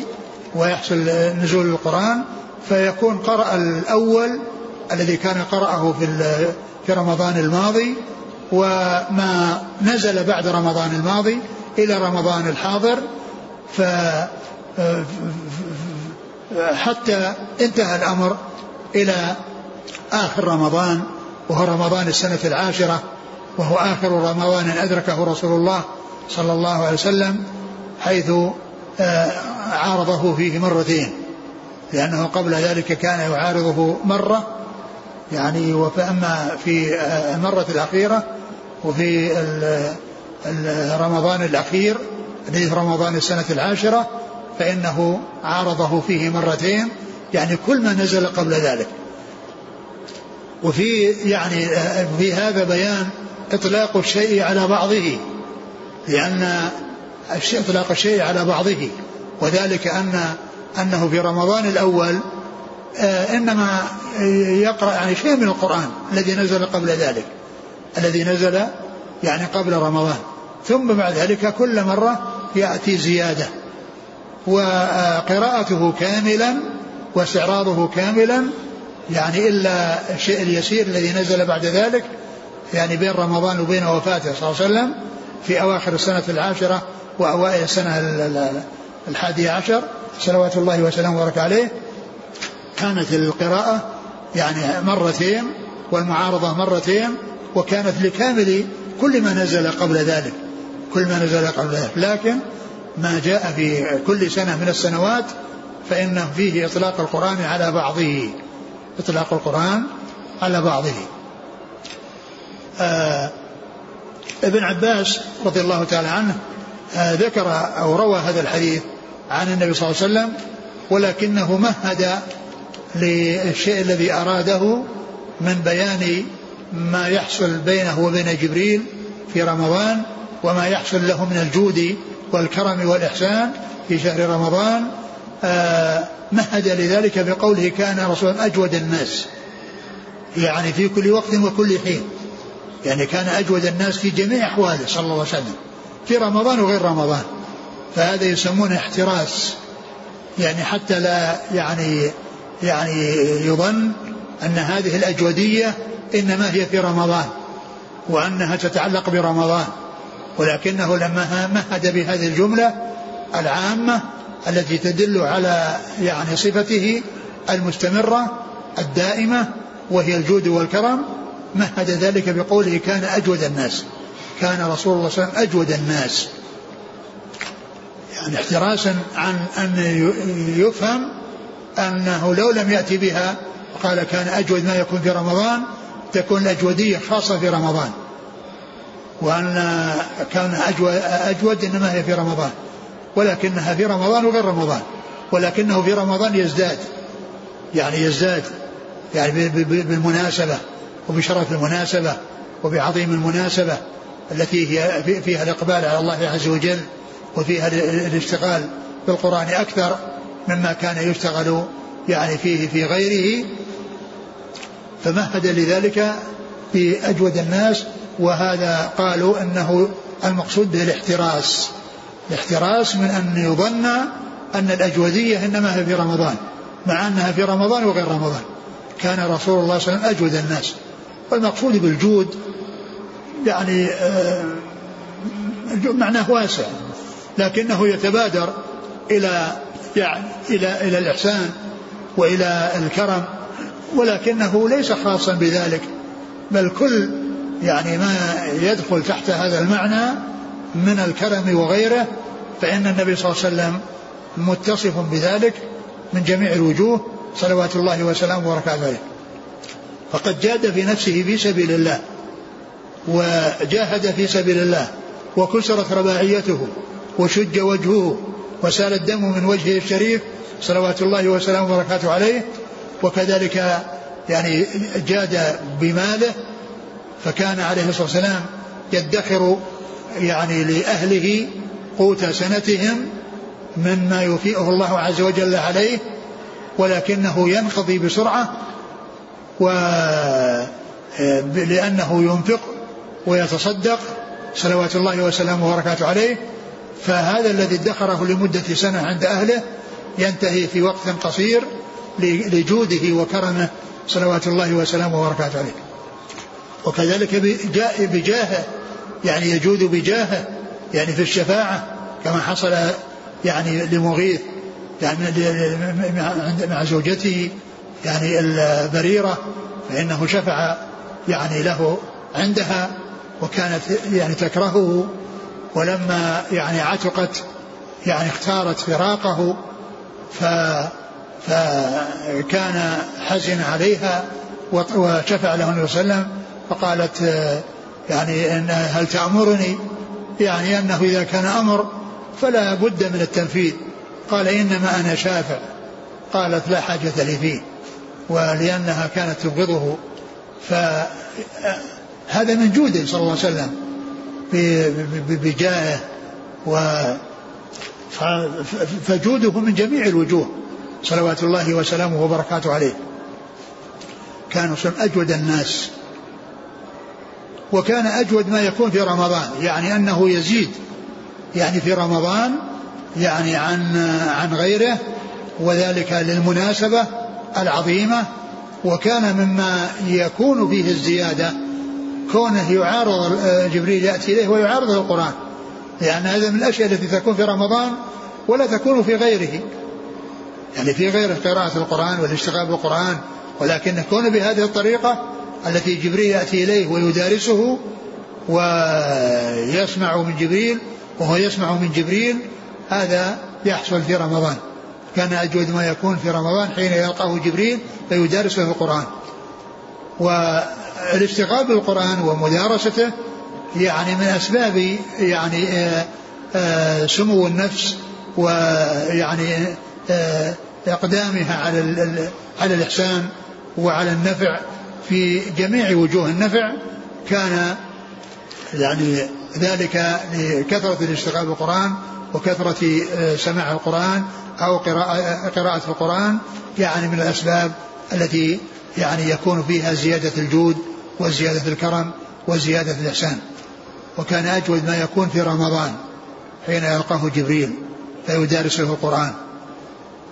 ويحصل نزول القرآن فيكون قرأ الأول الذي كان قرأه في في رمضان الماضي وما نزل بعد رمضان الماضي إلى رمضان الحاضر ف حتى انتهى الأمر إلى آخر رمضان وهو رمضان السنة العاشرة وهو آخر رمضان أدركه رسول الله صلى الله عليه وسلم حيث آه، عارضه فيه مرتين. لأنه قبل ذلك كان يعارضه مرة يعني وفأما في آه، المرة الأخيرة وفي رمضان الأخير في رمضان السنة العاشرة فإنه عارضه فيه مرتين يعني كل ما نزل قبل ذلك. وفي يعني في هذا بيان إطلاق الشيء على بعضه لأن إطلاق الشيء على بعضه وذلك أن أنه في رمضان الأول آه، إنما يقرأ يعني شيء من القرآن الذي نزل قبل ذلك الذي نزل يعني قبل رمضان. ثم بعد ذلك كل مرة يأتي زيادة. وقراءته كاملا واستعراضه كاملا يعني إلا الشيء اليسير الذي نزل بعد ذلك يعني بين رمضان وبين وفاته صلى الله عليه وسلم في أواخر السنة العاشرة وأوائل السنة الحادية عشر صلوات الله وسلامه وبارك عليه. كانت القراءة يعني مرتين والمعارضة مرتين وكانت لكامل كل ما نزل قبل ذلك كل ما نزل قبل ذلك. لكن ما جاء في كل سنة من السنوات فإنه فيه إطلاق القرآن على بعضه. إطلاق القرآن على بعضه. آه ابن عباس رضي الله تعالى عنه آه ذكر أو روى هذا الحديث عن النبي صلى الله عليه وسلم ولكنه مهد للشيء الذي أراده من بيان ما يحصل بينه وبين جبريل في رمضان وما يحصل له من الجود والكرم والإحسان في شهر رمضان آه مهد لذلك بقوله كان رسول أجود الناس. يعني في كل وقت وكل حين. يعني كان أجود الناس في جميع أحواله صلى الله عليه وسلم. في رمضان وغير رمضان. فهذا يسمونه احتراس. يعني حتى لا يعني يعني يظن أن هذه الأجودية إنما هي في رمضان وأنها تتعلق برمضان ولكنه لما مهد بهذه الجملة العامة التي تدل على يعني صفته المستمرة الدائمة وهي الجود والكرم مهد ذلك بقوله كان أجود الناس كان رسول الله صلى الله عليه وسلم أجود الناس. يعني احتراسا عن أن يفهم أنه لو لم يأتي بها قال كان أجود ما يكون في رمضان تكون الأجودية خاصة في رمضان. وأن كان أجود, أجود إنما هي في رمضان. ولكنها في رمضان وغير رمضان. ولكنه في رمضان يزداد. يعني يزداد. يعني بالمناسبة وبشرف المناسبة وبعظيم المناسبة التي هي فيها الإقبال على الله عز وجل وفيها الاشتغال بالقرآن أكثر مما كان يشتغل يعني فيه في غيره فمهد لذلك في أجود الناس وهذا قالوا أنه المقصود به الاحتراس الاحتراس من أن يظن أن الأجودية إنما هي في رمضان مع أنها في رمضان وغير رمضان. كان رسول الله صلى الله عليه وسلم أجود الناس. والمقصود بالجود يعني آه، معناه واسع لكنه يتبادر إلى يعني إلى إلى الإحسان وإلى الكرم. ولكنه ليس خاصا بذلك بل كل يعني ما يدخل تحت هذا المعنى من الكرم وغيره فإن النبي صلى الله عليه وسلم متصف بذلك من جميع الوجوه صلوات الله وسلامه وبركاته عليه. فقد جاد في نفسه في سبيل الله وجاهد في سبيل الله وكسرت رباعيته وشج وجهه وسال الدم من وجهه الشريف صلوات الله وسلامه وبركاته عليه وكذلك يعني جاد بماله فكان عليه الصلاة والسلام يدخر يعني لأهله قوت سنتهم مما يوفئه الله عز وجل عليه ولكنه ينقضي بسرعة و لأنه ينفق ويتصدق صلوات الله وسلامه وبركاته عليه فهذا الذي ادخره لمدة سنة عند أهله ينتهي في وقت قصير لجوده وكرمه صلوات الله وسلامه وبركاته عليه. وكذلك بجاهه يعني يجود بجاهه يعني في الشفاعة كما حصل يعني لمغيث يعني مع زوجته يعني البريرة فإنه شفع يعني له عندها وكانت يعني تكرهه ولما يعني عتقت يعني اختارت فراقه ف فكان حزن عليها وشفع له النبي صلى الله عليه وسلم فقالت يعني إن هل تأمرني؟ يعني أنه إذا كان أمر فلا بد من التنفيذ. قال إنما أنا شافع. قالت لا حاجة لي فيه ولأنها كانت تبغضه. فهذا من جوده صلى الله عليه وسلم. بجاهه و فجوده من جميع الوجوه. صلوات الله وسلامه وبركاته عليه. كان أجود الناس. وكان أجود ما يكون في رمضان يعني أنه يزيد. يعني في رمضان يعني عن عن غيره وذلك للمناسبة العظيمة. وكان مما يكون فيه الزيادة كونه يعارض جبريل يأتي إليه ويعارضه القرآن. لأن هذا من الأشياء التي تكون في رمضان ولا تكون في غيره. يعني في غير قراءة القرآن والاشتغال بالقرآن ولكن كون بهذه الطريقة التي جبريل يأتي إليه ويدارسه ويسمع من جبريل وهو يسمع من جبريل هذا يحصل في رمضان. كان أجود ما يكون في رمضان حين يلقاه جبريل فيدارسه القرآن. والاشتغال بالقرآن ومدارسته يعني من أسباب يعني آه، آه، سمو النفس ويعني آه، إقدامها على على الإحسان وعلى النفع في جميع وجوه النفع كان يعني ذلك لكثرة الاشتغال بالقرآن وكثرة سماع القرآن أو قراءة, قراءة القرآن يعني من الأسباب التي يعني يكون فيها زيادة الجود وزيادة الكرم وزيادة الإحسان. وكان أجود ما يكون في رمضان حين يلقاه جبريل فيدارسه القرآن.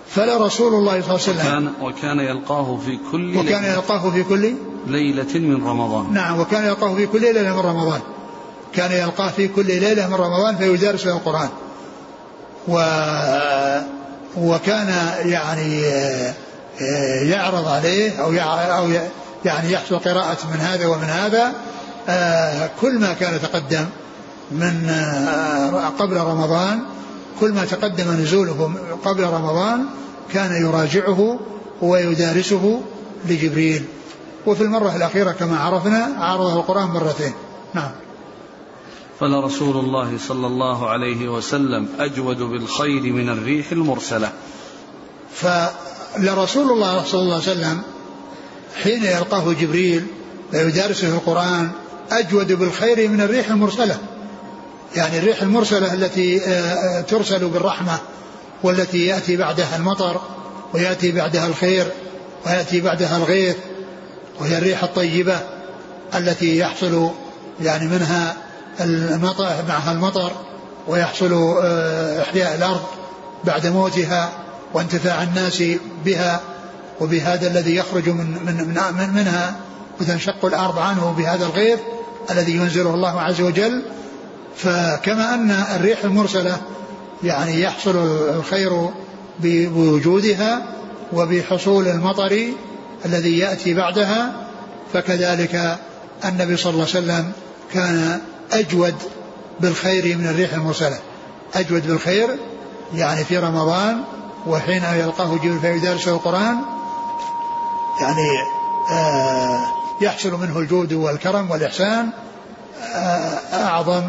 فلا رسول الله صلى الله عليه وسلم. وكان, وكان يلقاه في كل وكان يلقاه في كل ليلة من رمضان. نعم وكان يلقاه في كل ليلة من رمضان. كان يلقاه في كل ليلة من رمضان فيدارس له القرآن. و وكان يعني آه، يعرض عليه أو أو يعني يحصل قراءة من هذا ومن هذا. آه، كل ما كان تقدم من آه، قبل رمضان كل ما تقدم نزوله قبل رمضان كان يراجعه ويدارسه لجبريل. وفي المرة الأخيرة كما عرفنا عرضه القرآن مرتين. نعم. فلرسول الله صلى الله عليه وسلم أجود بالخير من الريح المرسلة. فلرسول الله صلى الله عليه وسلم حين يلقاه جبريل ويدارسه القرآن أجود بالخير من الريح المرسلة. يعني الريح المرسلة التي آه، آه، ترسل بالرحمة والتي يأتي بعدها المطر ويأتي بعدها الخير ويأتي بعدها الغيث وهي الريح الطيبة التي يحصل يعني منها المطر معها المطر ويحصل آه، إحياء الأرض بعد موتها وانتفاع الناس بها وبهذا الذي يخرج من من من منها وتنشق الأرض عنه بهذا الغيث الذي ينزله الله عز وجل فكما أن الريح المرسلة يعني يحصل الخير بوجودها وبحصول المطر الذي يأتي بعدها فكذلك النبي صلى الله عليه وسلم كان أجود بالخير من الريح المرسلة. أجود بالخير يعني في رمضان وحين يلقاه جبريل فيدارسه القرآن يعني آه يحصل منه الجود والكرم والإحسان آه أعظم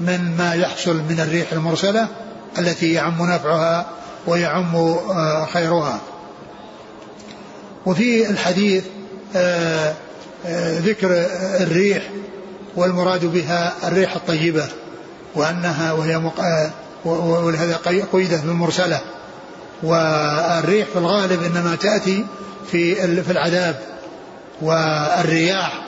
من ما يحصل من الريح المرسلة التي يعم نفعها ويعم آه خيرها. وفي الحديث آه، آه، ذكر الريح والمراد بها الريح الطيبة وأنها وهي ولهذا قيدت بالمرسلة. والريح في الغالب إنما تأتي في في العذاب والرياح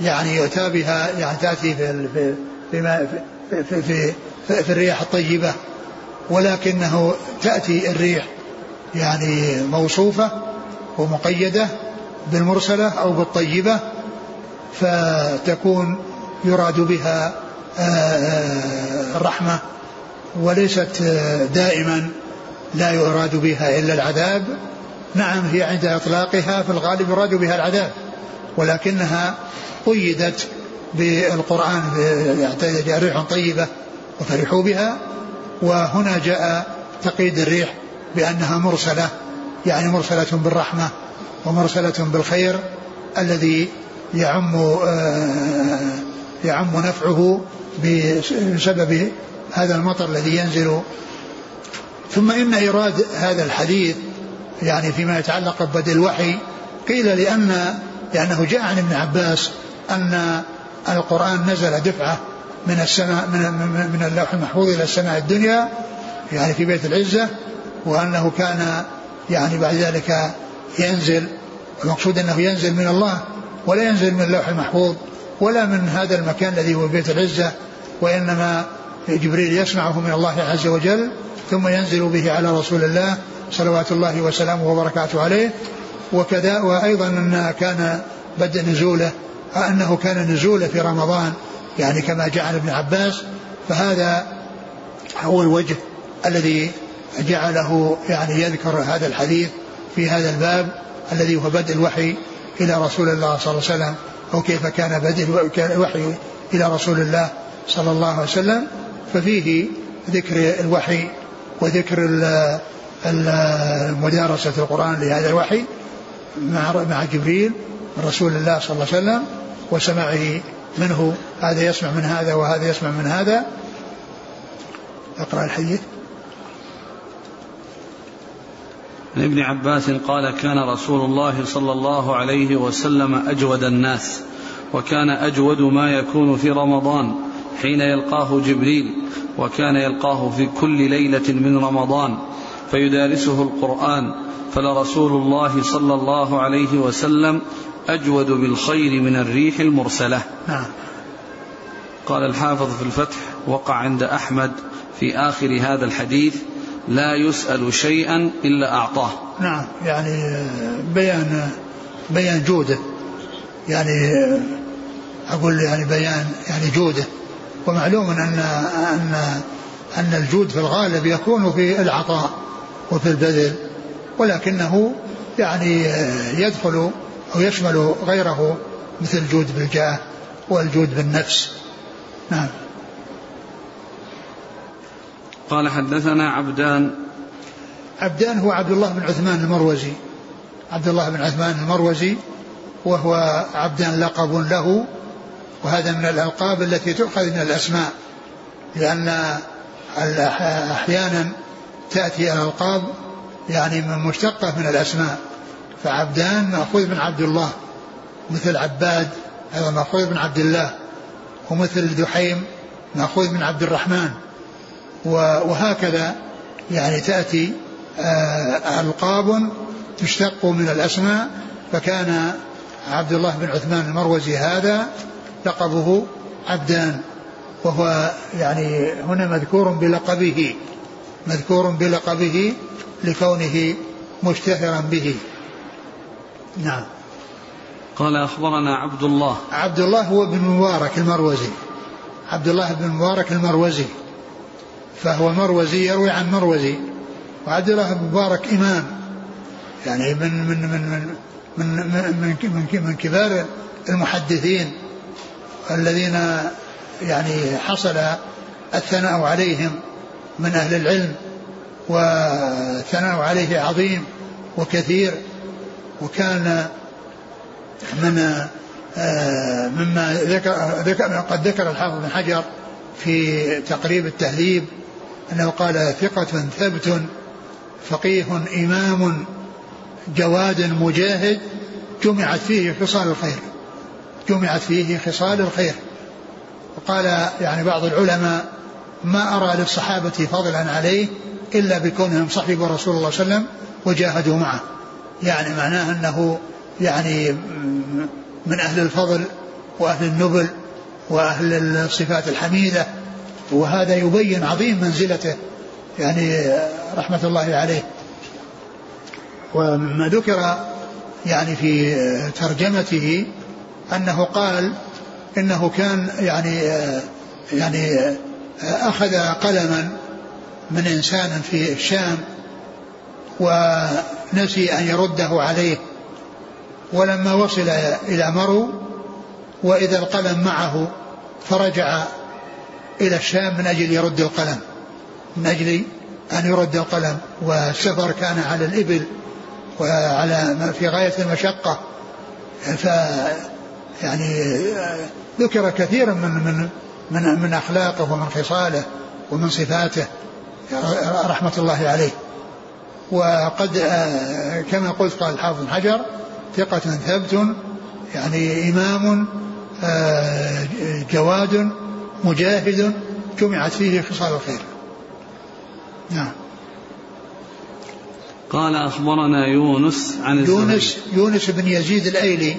يعني يؤتى بها يعني تأتي في في في, في, في, في, في الرياح الطيبة ولكنه تأتي الريح يعني موصوفة ومقيدة بالمرسلة أو بالطيبة فتكون يراد بها آه، آه، الرحمة وليست آه، دائما لا يراد بها إلا العذاب. نعم هي عند إطلاقها في الغالب يراد بها العذاب ولكنها قيدت بالقرآن يعني ريح طيبة وفرحوا بها وهنا جاء تقييد الريح بأنها مرسلة يعني مرسلة بالرحمة ومرسلة بالخير الذي يعم آه، يعم نفعه بسبب هذا المطر الذي ينزل. ثم إن إيراد هذا الحديث يعني فيما يتعلق ببدء الوحي قيل لأن لأنه جاء عن ابن عباس أن القرآن نزل دفعة من السماء من من اللوح المحفوظ إلى السماء الدنيا يعني في بيت العزة وأنه كان يعني بعد ذلك ينزل المقصود أنه ينزل من الله ولا ينزل من اللوح المحفوظ ولا من هذا المكان الذي هو بيت العزة وإنما جبريل يسمعه من الله عز وجل ثم ينزل به على رسول الله صلوات الله وسلامه وبركاته عليه وكذا وأيضا أن كان بدء نزوله أنه كان نزوله في رمضان يعني كما جاء عن ابن عباس فهذا هو الوجه الذي جعله يعني يذكر هذا الحديث في هذا الباب الذي هو بدء الوحي إلى رسول الله صلى الله عليه وسلم أو كيف كان بدء الوحي إلى رسول الله صلى الله عليه وسلم. ففيه ذكر الوحي وذكر مدارسة القرآن لهذا الوحي مع مع جبريل رسول الله صلى الله عليه وسلم. وسماعه منه هذا يسمع من هذا وهذا يسمع من هذا. أقرأ الحديث. عن ابن عباس قال كان رسول الله صلى الله عليه وسلم أجود الناس وكان أجود ما يكون في رمضان حين يلقاه جبريل وكان يلقاه في كل ليلة من رمضان فيدارسه القرآن فلرسول الله صلى الله عليه وسلم أجود بالخير من الريح المرسلة. نعم. قال الحافظ في الفتح وقع عند أحمد في آخر هذا الحديث لا يسأل شيئا إلا أعطاه. نعم. يعني بيان بيان جوده. يعني أقول يعني بيان يعني جوده. ومعلوم أن أن أن الجود في الغالب يكون في العطاء وفي البذل ولكنه يعني يدخل أو يشمل غيره مثل الجود بالجاه والجود بالنفس. نعم. قال حدثنا عبدان. عبدان هو عبد الله بن عثمان المروزي. عبد الله بن عثمان المروزي وهو عبدان لقب له وهذا من الألقاب التي تؤخذ من الأسماء لأن أحيانا تأتي الألقاب يعني من مشتقة من الأسماء. فعبدان مأخوذ من عبد الله مثل عباد هذا مأخوذ من عبد الله ومثل دحيم مأخوذ من عبد الرحمن. وهكذا يعني تأتي آه، ألقاب تشتق من الأسماء. فكان عبد الله بن عثمان المروزي هذا لقبه عبدان وهو يعني هنا مذكور بلقبه مذكور بلقبه لكونه مشتهرا به. نعم. قال أخبرنا عبد الله. عبد الله هو ابن مبارك المروزي. عبد الله بن مبارك المروزي. فهو مروزي يروي عن مروزي. وعبد الله بن مبارك إمام. يعني من من من من من من, من, من كبار المحدثين الذين يعني حصل الثناء عليهم من أهل العلم والثناء عليه عظيم وكثير. وكان من آه، مما ذكر قد ذكر الحافظ بن حجر في تقريب التهذيب أنه قال ثقة ثبت فقيه إمام جواد مجاهد جمعت فيه خصال الخير جمعت فيه خصال الخير. وقال يعني بعض العلماء ما أرى للصحابة فضلا عليه إلا بكونهم صحبوا رسول الله صلى الله عليه وسلم وجاهدوا معه. يعني معناه أنه يعني من أهل الفضل وأهل النبل وأهل الصفات الحميدة وهذا يبين عظيم منزلته يعني رحمة الله عليه. وما ذكر يعني في ترجمته أنه قال إنه كان يعني يعني أخذ قلما من إنسان في الشام ونسي أن يرده عليه ولما وصل إلى مرو وإذا القلم معه فرجع إلى الشام من أجل يرد القلم من أجل أن يرد القلم. والسفر كان على الإبل وعلى في غاية المشقة. ف يعني ذكر كثيرا من من من من أخلاقه ومن خصاله ومن صفاته. رحمة الله عليه. وقد كما قلت قال الحافظ بن حجر ثقة ثبت يعني إمام جواد مجاهد جمعت فيه خصال الخير. نعم. قال أخبرنا يونس عن يونس يونس بن يزيد الأيلي.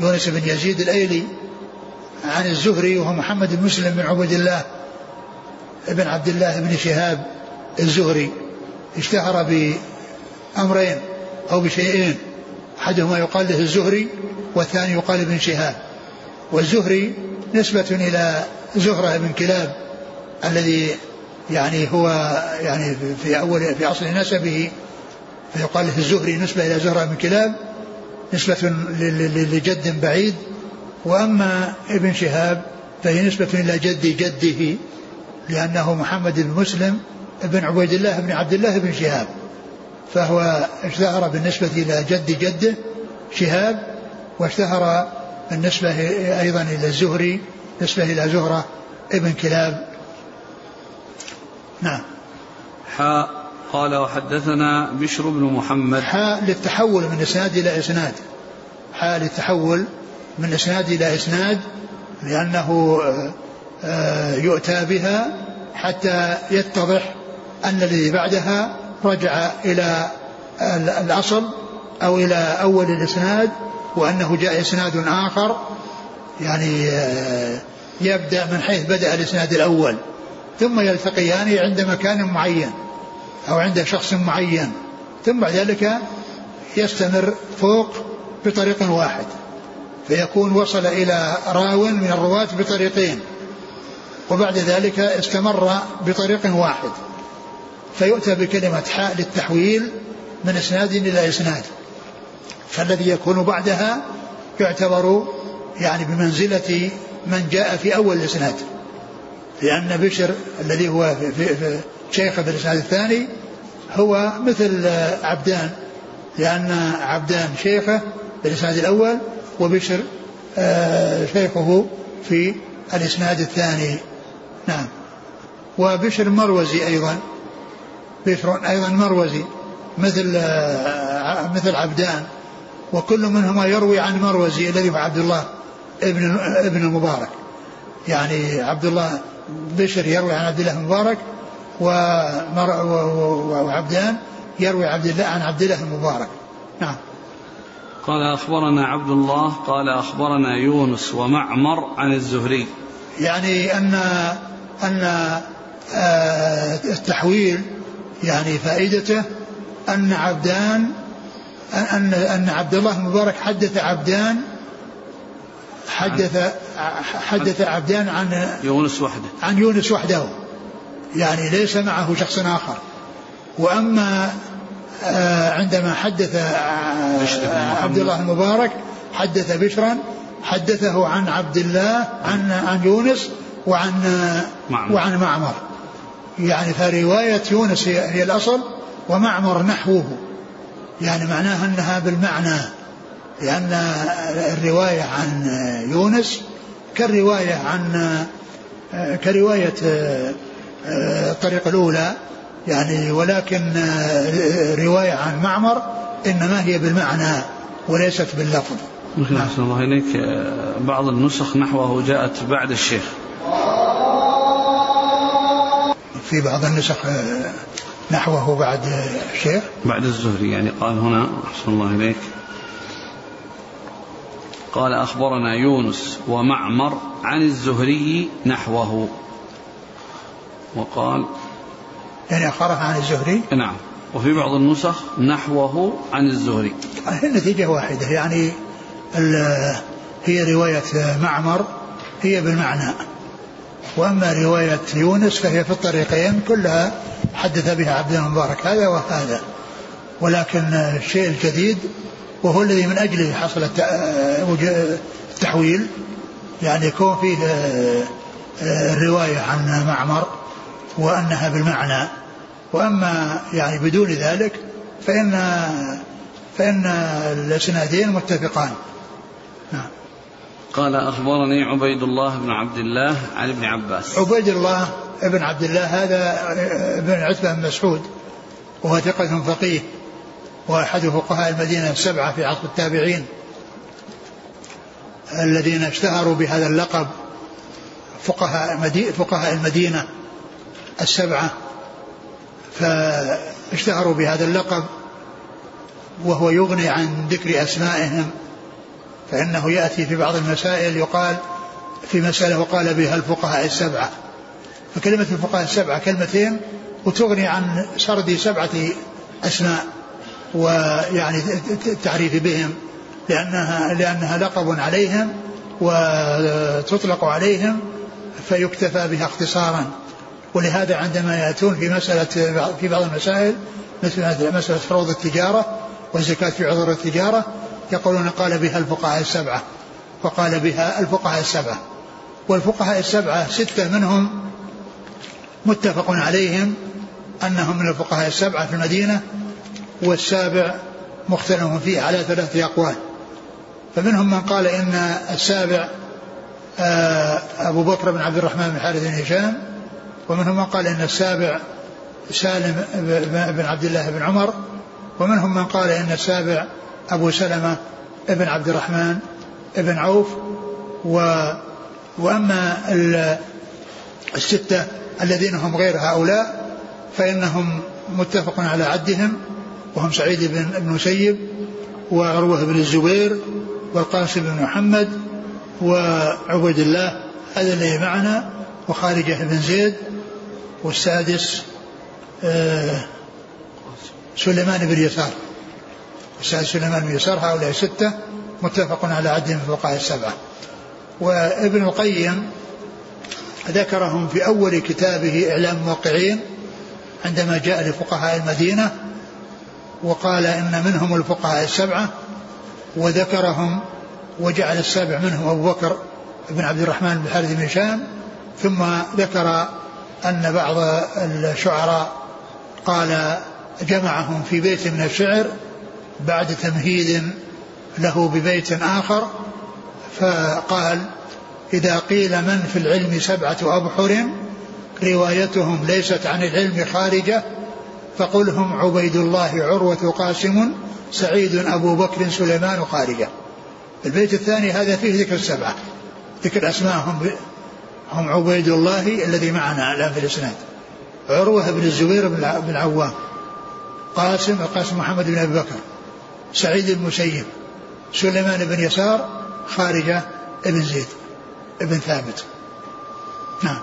يونس بن يزيد الأيلي عن الزهري وهو محمد بن مسلم بن عبد الله بن عبد الله بن شهاب الزهري. اشتهر بأمرين أو بشيئين. أحدهما يقال له الزهري والثاني يقال ابن شهاب. والزهري نسبة إلى زهرة بن كلاب الذي يعني هو يعني في أول في أصل نسبه فيقال له الزهري نسبة إلى زهرة بن كلاب نسبة لجد بعيد. وأما ابن شهاب فهي نسبة إلى جد جده لأنه محمد بن مسلم بن عبيد الله بن عبد الله بن شهاب فهو اشتهر بالنسبة إلى جد جده شهاب واشتهر بالنسبة أيضا إلى الزهري نسبة إلى زهرة ابن كلاب. نعم. حاء قال وحدثنا بشر بن محمد. حاء للتحول من إسناد إلى إسناد. حاء للتحول من إسناد إلى إسناد لأنه آه، يؤتى بها حتى يتضح أن الذي بعدها رجع إلى الأصل أو إلى أول الإسناد وأنه جاء إسناد آخر يعني آه، يبدأ من حيث بدأ الإسناد الأول. ثم يلتقيان عند مكان معين أو عند شخص معين. ثم بعد ذلك يستمر فوق بطريق واحد. فيكون وصل إلى راو من الرواة بطريقين. وبعد ذلك استمر بطريق واحد. فيؤتى بكلمة حاء للتحويل من إسناد إلى إسناد. فالذي يكون بعدها يعتبر يعني بمنزلة من جاء في أول الإسناد. لأن بشر الذي هو في, في, في شيخه في الإسناد الثاني هو مثل عبدان. لأن عبدان شيخه في الإسناد الأول وبشر آه، شيخه في الإسناد الثاني. نعم. وبشر مروزي أيضا. بشر أيضا مروزي مثل آه، مثل عبدان وكل منهما يروي عن مروزي الذي هو عبد الله ابن ابن المبارك يعني عبد الله بشر يروي عن عبد الله المبارك وعبدان يروي عبد الله عن عبد الله المبارك نعم. قال أخبرنا عبد الله قال أخبرنا يونس ومعمر عن الزهري. يعني أن أن آه، التحويل يعني فائدته أن عبدان أن أن عبد الله المبارك حدث عبدان حدث حدث عبدان عن يونس وحده. عن يونس وحده. يعني ليس معه شخص آخر. وأما آه، عندما حدث عبد الله المبارك حدث بشرا حدثه عن عبد الله عن عن يونس وعن معمر. وعن معمر. يعني فرواية يونس هي, الأصل ومعمر نحوه. يعني معناها أنها بالمعنى لأن الرواية عن يونس كالرواية عن كرواية الطريقة الأولى يعني ولكن رواية عن معمر إنما هي بالمعنى وليست باللفظ. نعم. الله إليك. بعض النسخ نحوه جاءت بعد الشيخ. في بعض النسخ نحوه بعد الشيخ بعد الزهري يعني قال هنا أحسن الله إليك. قال أخبرنا يونس ومعمر عن الزهري نحوه. وقال يعني أخبره عن الزهري؟ نعم. وفي بعض النسخ نحوه عن الزهري. النتيجة واحدة يعني هي رواية معمر هي بالمعنى. وأما رواية يونس فهي في الطريقين كلها حدث بها عبد المبارك هذا وهذا. ولكن الشيء الجديد وهو الذي من أجله حصل التحويل يعني يكون فيه الرواية عن معمر وأنها بالمعنى. وأما يعني بدون ذلك فإن فإن الإسنادين متفقان. قال أخبرني عبيد الله بن عبد الله عن ابن عباس. عبيد الله بن عبد الله هذا ابن عتبة بن مسعود وهو ثقة فقيه وأحد فقهاء المدينة السبعة في عصر التابعين الذين اشتهروا بهذا اللقب فقهاء فقهاء المدينة السبعة فاشتهروا بهذا اللقب وهو يغني عن ذكر أسمائهم فإنه يأتي في بعض المسائل يقال في مسألة وقال بها الفقهاء السبعة. فكلمة الفقهاء السبعة كلمتين وتغني عن سرد سبعة أسماء ويعني التعريف بهم لأنها لأنها لقب عليهم وتطلق عليهم فيكتفى بها اختصارا. ولهذا عندما يأتون في مسألة في بعض المسائل مثل مسألة فروض التجارة والزكاة في عذر التجارة يقولون قال بها الفقهاء السبعة وقال بها الفقهاء السبعة. والفقهاء السبعة ستة منهم متفق عليهم أنهم من الفقهاء السبعة في المدينة والسابع مختلف فيه على ثلاثة أقوال. فمنهم من قال إن السابع آه، أبو بكر بن عبد الرحمن بن حارث بن هشام ومنهم من قال إن السابع سالم بن عبد الله بن عمر ومنهم من قال إن السابع أبو سلمة بن عبد الرحمن بن عوف و وأما الستة الذين هم غير هؤلاء فإنهم متفق على عدهم وهم سعيد بن المسيب وعروة بن الزبير والقاسم بن محمد وعبيد الله هذا الذي معنا وخارجة بن زيد والسادس آه، سليمان بن يسار. السادس سليمان بن يسار هؤلاء ستة متفق على عدهم الفقهاء السبعة. وابن القيم ذكرهم في أول كتابه إعلام الموقعين عندما جاء لفقهاء المدينة وقال إن منهم الفقهاء السبعة وذكرهم وجعل السابع منهم أبو بكر بن عبد الرحمن بن حارث بن هشام ثم ذكر أن بعض الشعراء قال جمعهم في بيت من الشعر بعد تمهيد له ببيت آخر فقال إذا قيل من في العلم سبعة أبحر روايتهم ليست عن العلم خارجة فقل هم عبيد الله عروة قاسم سعيد أبو بكر سليمان خارجة. البيت الثاني هذا فيه ذكر السبعة ذكر أسماءهم هم عبيد الله الذي معنا الآن في الإسناد. عروة بن الزبير بن العوام قاسم القاسم محمد بن أبي بكر. سعيد المسيب سليمان بن يسار خارجة ابن زيد ابن ثابت نعم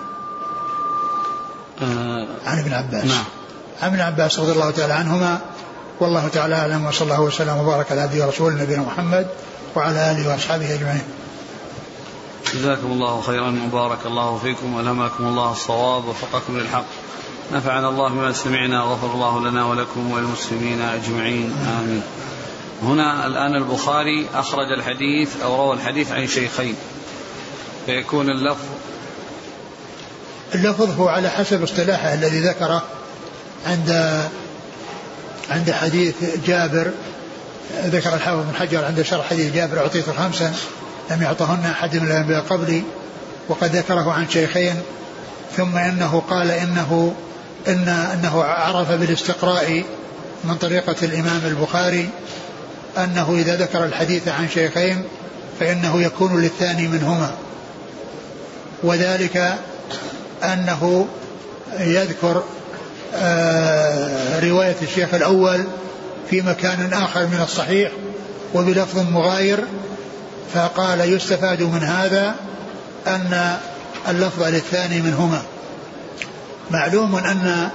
آه عن ابن عباس نعم عن ابن عباس رضي الله تعالى عنهما والله تعالى أعلم وصلى الله وسلم وبارك على عبده ورسوله نبينا محمد وعلى آله وأصحابه أجمعين. جزاكم الله خيرا وبارك الله فيكم والهمكم الله الصواب وفقكم للحق. نفعنا الله بما سمعنا وغفر الله لنا ولكم وللمسلمين أجمعين آمين. هنا الآن البخاري أخرج الحديث أو روى الحديث عن شيخين. فيكون اللفظ اللفظ هو على حسب اصطلاحه الذي ذكره عند عند حديث جابر. ذكر الحافظ بن حجر عند شرح حديث جابر أعطيت خمسا لم يعطهن أحد من الأنبياء قبلي وقد ذكره عن شيخين. ثم إنه قال إنه إن أنه عرف بالاستقراء من طريقة الإمام البخاري. أنه إذا ذكر الحديث عن شيخين فإنه يكون للثاني منهما. وذلك أنه يذكر آه، رواية الشيخ الأول في مكان آخر من الصحيح وبلفظ مغاير فقال يستفاد من هذا أن اللفظ للثاني منهما. معلوم أن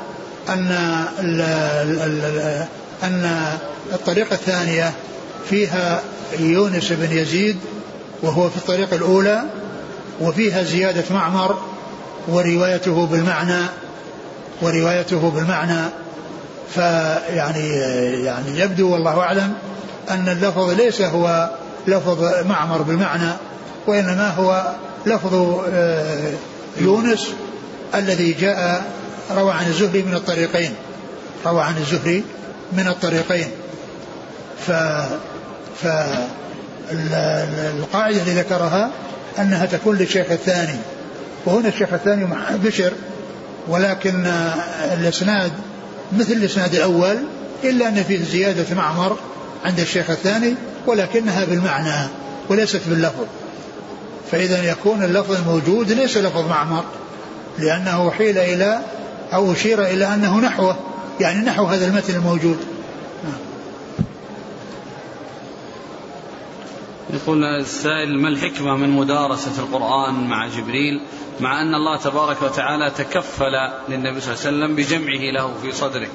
أن أن الطريقة الثانية فيها يونس بن يزيد وهو في الطريقة الأولى وفيها زيادة معمر وروايته بالمعنى وروايته بالمعنى. فيعني يعني يبدو والله أعلم أن اللفظ ليس هو لفظ معمر بالمعنى وإنما هو لفظ آه، يونس الذي جاء روى عن الزهري من الطريقين. روى عن الزهري من الطريقين. ف ف القاعدة اللي ذكرها أنها تكون للشيخ الثاني. وهنا الشيخ الثاني بشر ولكن الإسناد مثل الإسناد الأول إلا أن فيه زيادة معمر عند الشيخ الثاني ولكنها بالمعنى وليست باللفظ. فإذا يكون اللفظ الموجود ليس لفظ معمر لأنه حيل إلى أو أشير إلى أنه نحوه. يعني نحو هذا المتن الموجود. يقول السائل ما الحكمة من مدارسة القرآن مع جبريل مع أن الله تبارك وتعالى تكفل للنبي صلى الله عليه وسلم بجمعه له في صدره؟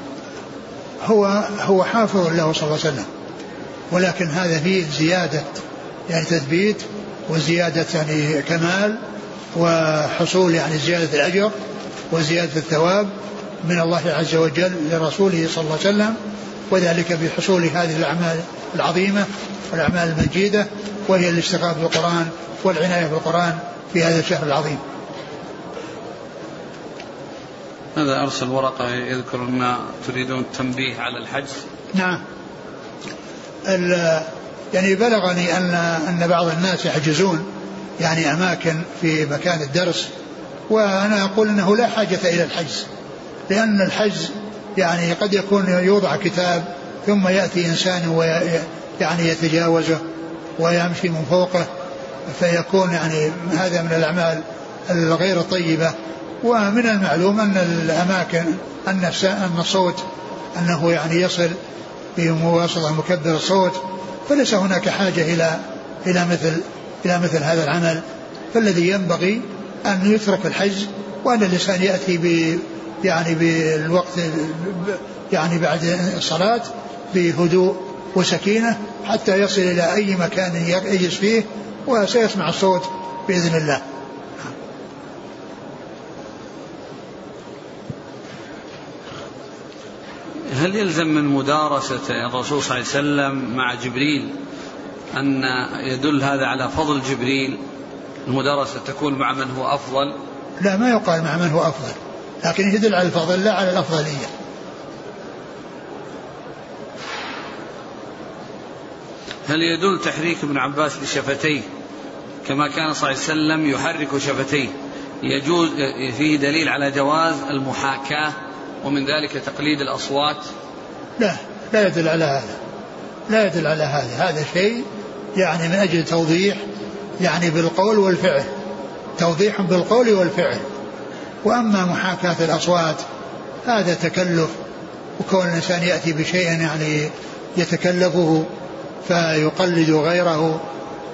هو هو حافظ له صلى الله عليه وسلم ولكن هذا فيه زيادة يعني تثبيت وزيادة يعني كمال وحصول يعني زيادة الأجر وزيادة الثواب من الله عز وجل لرسوله صلى الله عليه وسلم وذلك بحصول هذه الأعمال العظيمة والأعمال المجيدة وهي الاشتغال بالقرآن والعناية بالقرآن في هذا الشهر العظيم. هذا أرسل ورقة يذكر أن تريدون التنبيه على الحجز؟ نعم. يعني بلغني أن أن بعض الناس يحجزون يعني أماكن في مكان الدرس وأنا أقول أنه لا حاجة إلى الحجز. لأن الحجز يعني قد يكون يوضع كتاب ثم يأتي إنسان ويعني يتجاوزه ويمشي من فوقه فيكون يعني هذا من الأعمال الغير الطيبة ومن المعلوم أن الأماكن أن أن الصوت أنه يعني يصل بمواصلة مكبر الصوت فليس هناك حاجة إلى إلى مثل إلى مثل هذا العمل. فالذي ينبغي أن يترك الحج وأن الإنسان يأتي يعني بالوقت يعني بعد الصلاة بهدوء وسكينة حتى يصل إلى أي مكان يجلس فيه وسيسمع الصوت بإذن الله. هل يلزم من مدارسة الرسول صلى الله عليه وسلم مع جبريل أن يدل هذا على فضل جبريل؟ المدارسة تكون مع من هو أفضل؟ لا ما يقال مع من هو أفضل. لكن يدل على الفضل لا على الأفضلية. هل يدل تحريك ابن عباس لشفتيه كما كان صلى الله عليه وسلم يحرك شفتيه. يجوز فيه دليل على جواز المحاكاة ومن ذلك تقليد الأصوات؟ لا لا يدل على هذا. لا يدل على هذا. هذا شيء يعني من أجل توضيح يعني بالقول والفعل. توضيح بالقول والفعل. وأما محاكاة الأصوات هذا تكلف وكون الإنسان يأتي بشيء يعني يتكلفه فيقلد غيره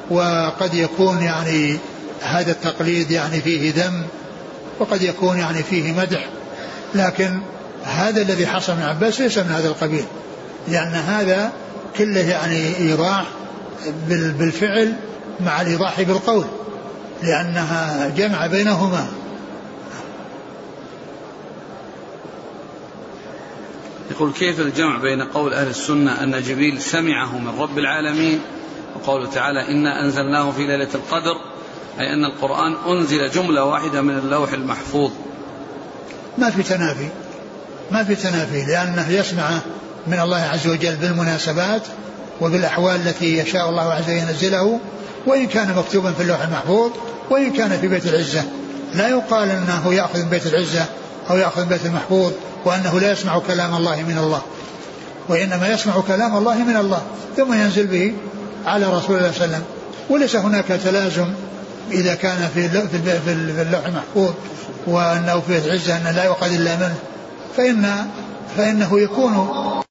وقد يكون يعني هذا التقليد يعني فيه ذم وقد يكون يعني فيه مدح لكن هذا الذي حصل من عباس ليس من هذا القبيل لأن هذا كله يعني إيضاح بالفعل مع الإيضاح بالقول لأنها جمع بينهما. يقول كيف الجمع بين قول أهل السنة أن جبريل سمعه من رب العالمين؟ وقوله تعالى إنا أنزلناه في ليلة القدر أي أن القرآن أنزل جملة واحدة من اللوح المحفوظ. ما في تنافي. ما في تنافي لأنه يسمع من الله عز وجل بالمناسبات وبالأحوال التي يشاء الله عز وجل ينزله وإن كان مكتوبا في اللوح المحفوظ وإن كان في بيت العزة. لا يقال أنه يأخذ من بيت العزة. أو يأخذ بيت المحفوظ وأنه لا يسمع كلام الله من الله. وإنما يسمع كلام الله من الله. ثم ينزل به على رسول الله صلى الله عليه وسلم. وليس هناك تلازم إذا كان في في اللوح المحفوظ وأنه في عزة أنه لا يؤخذ إلا منه. فإن فإنه يكون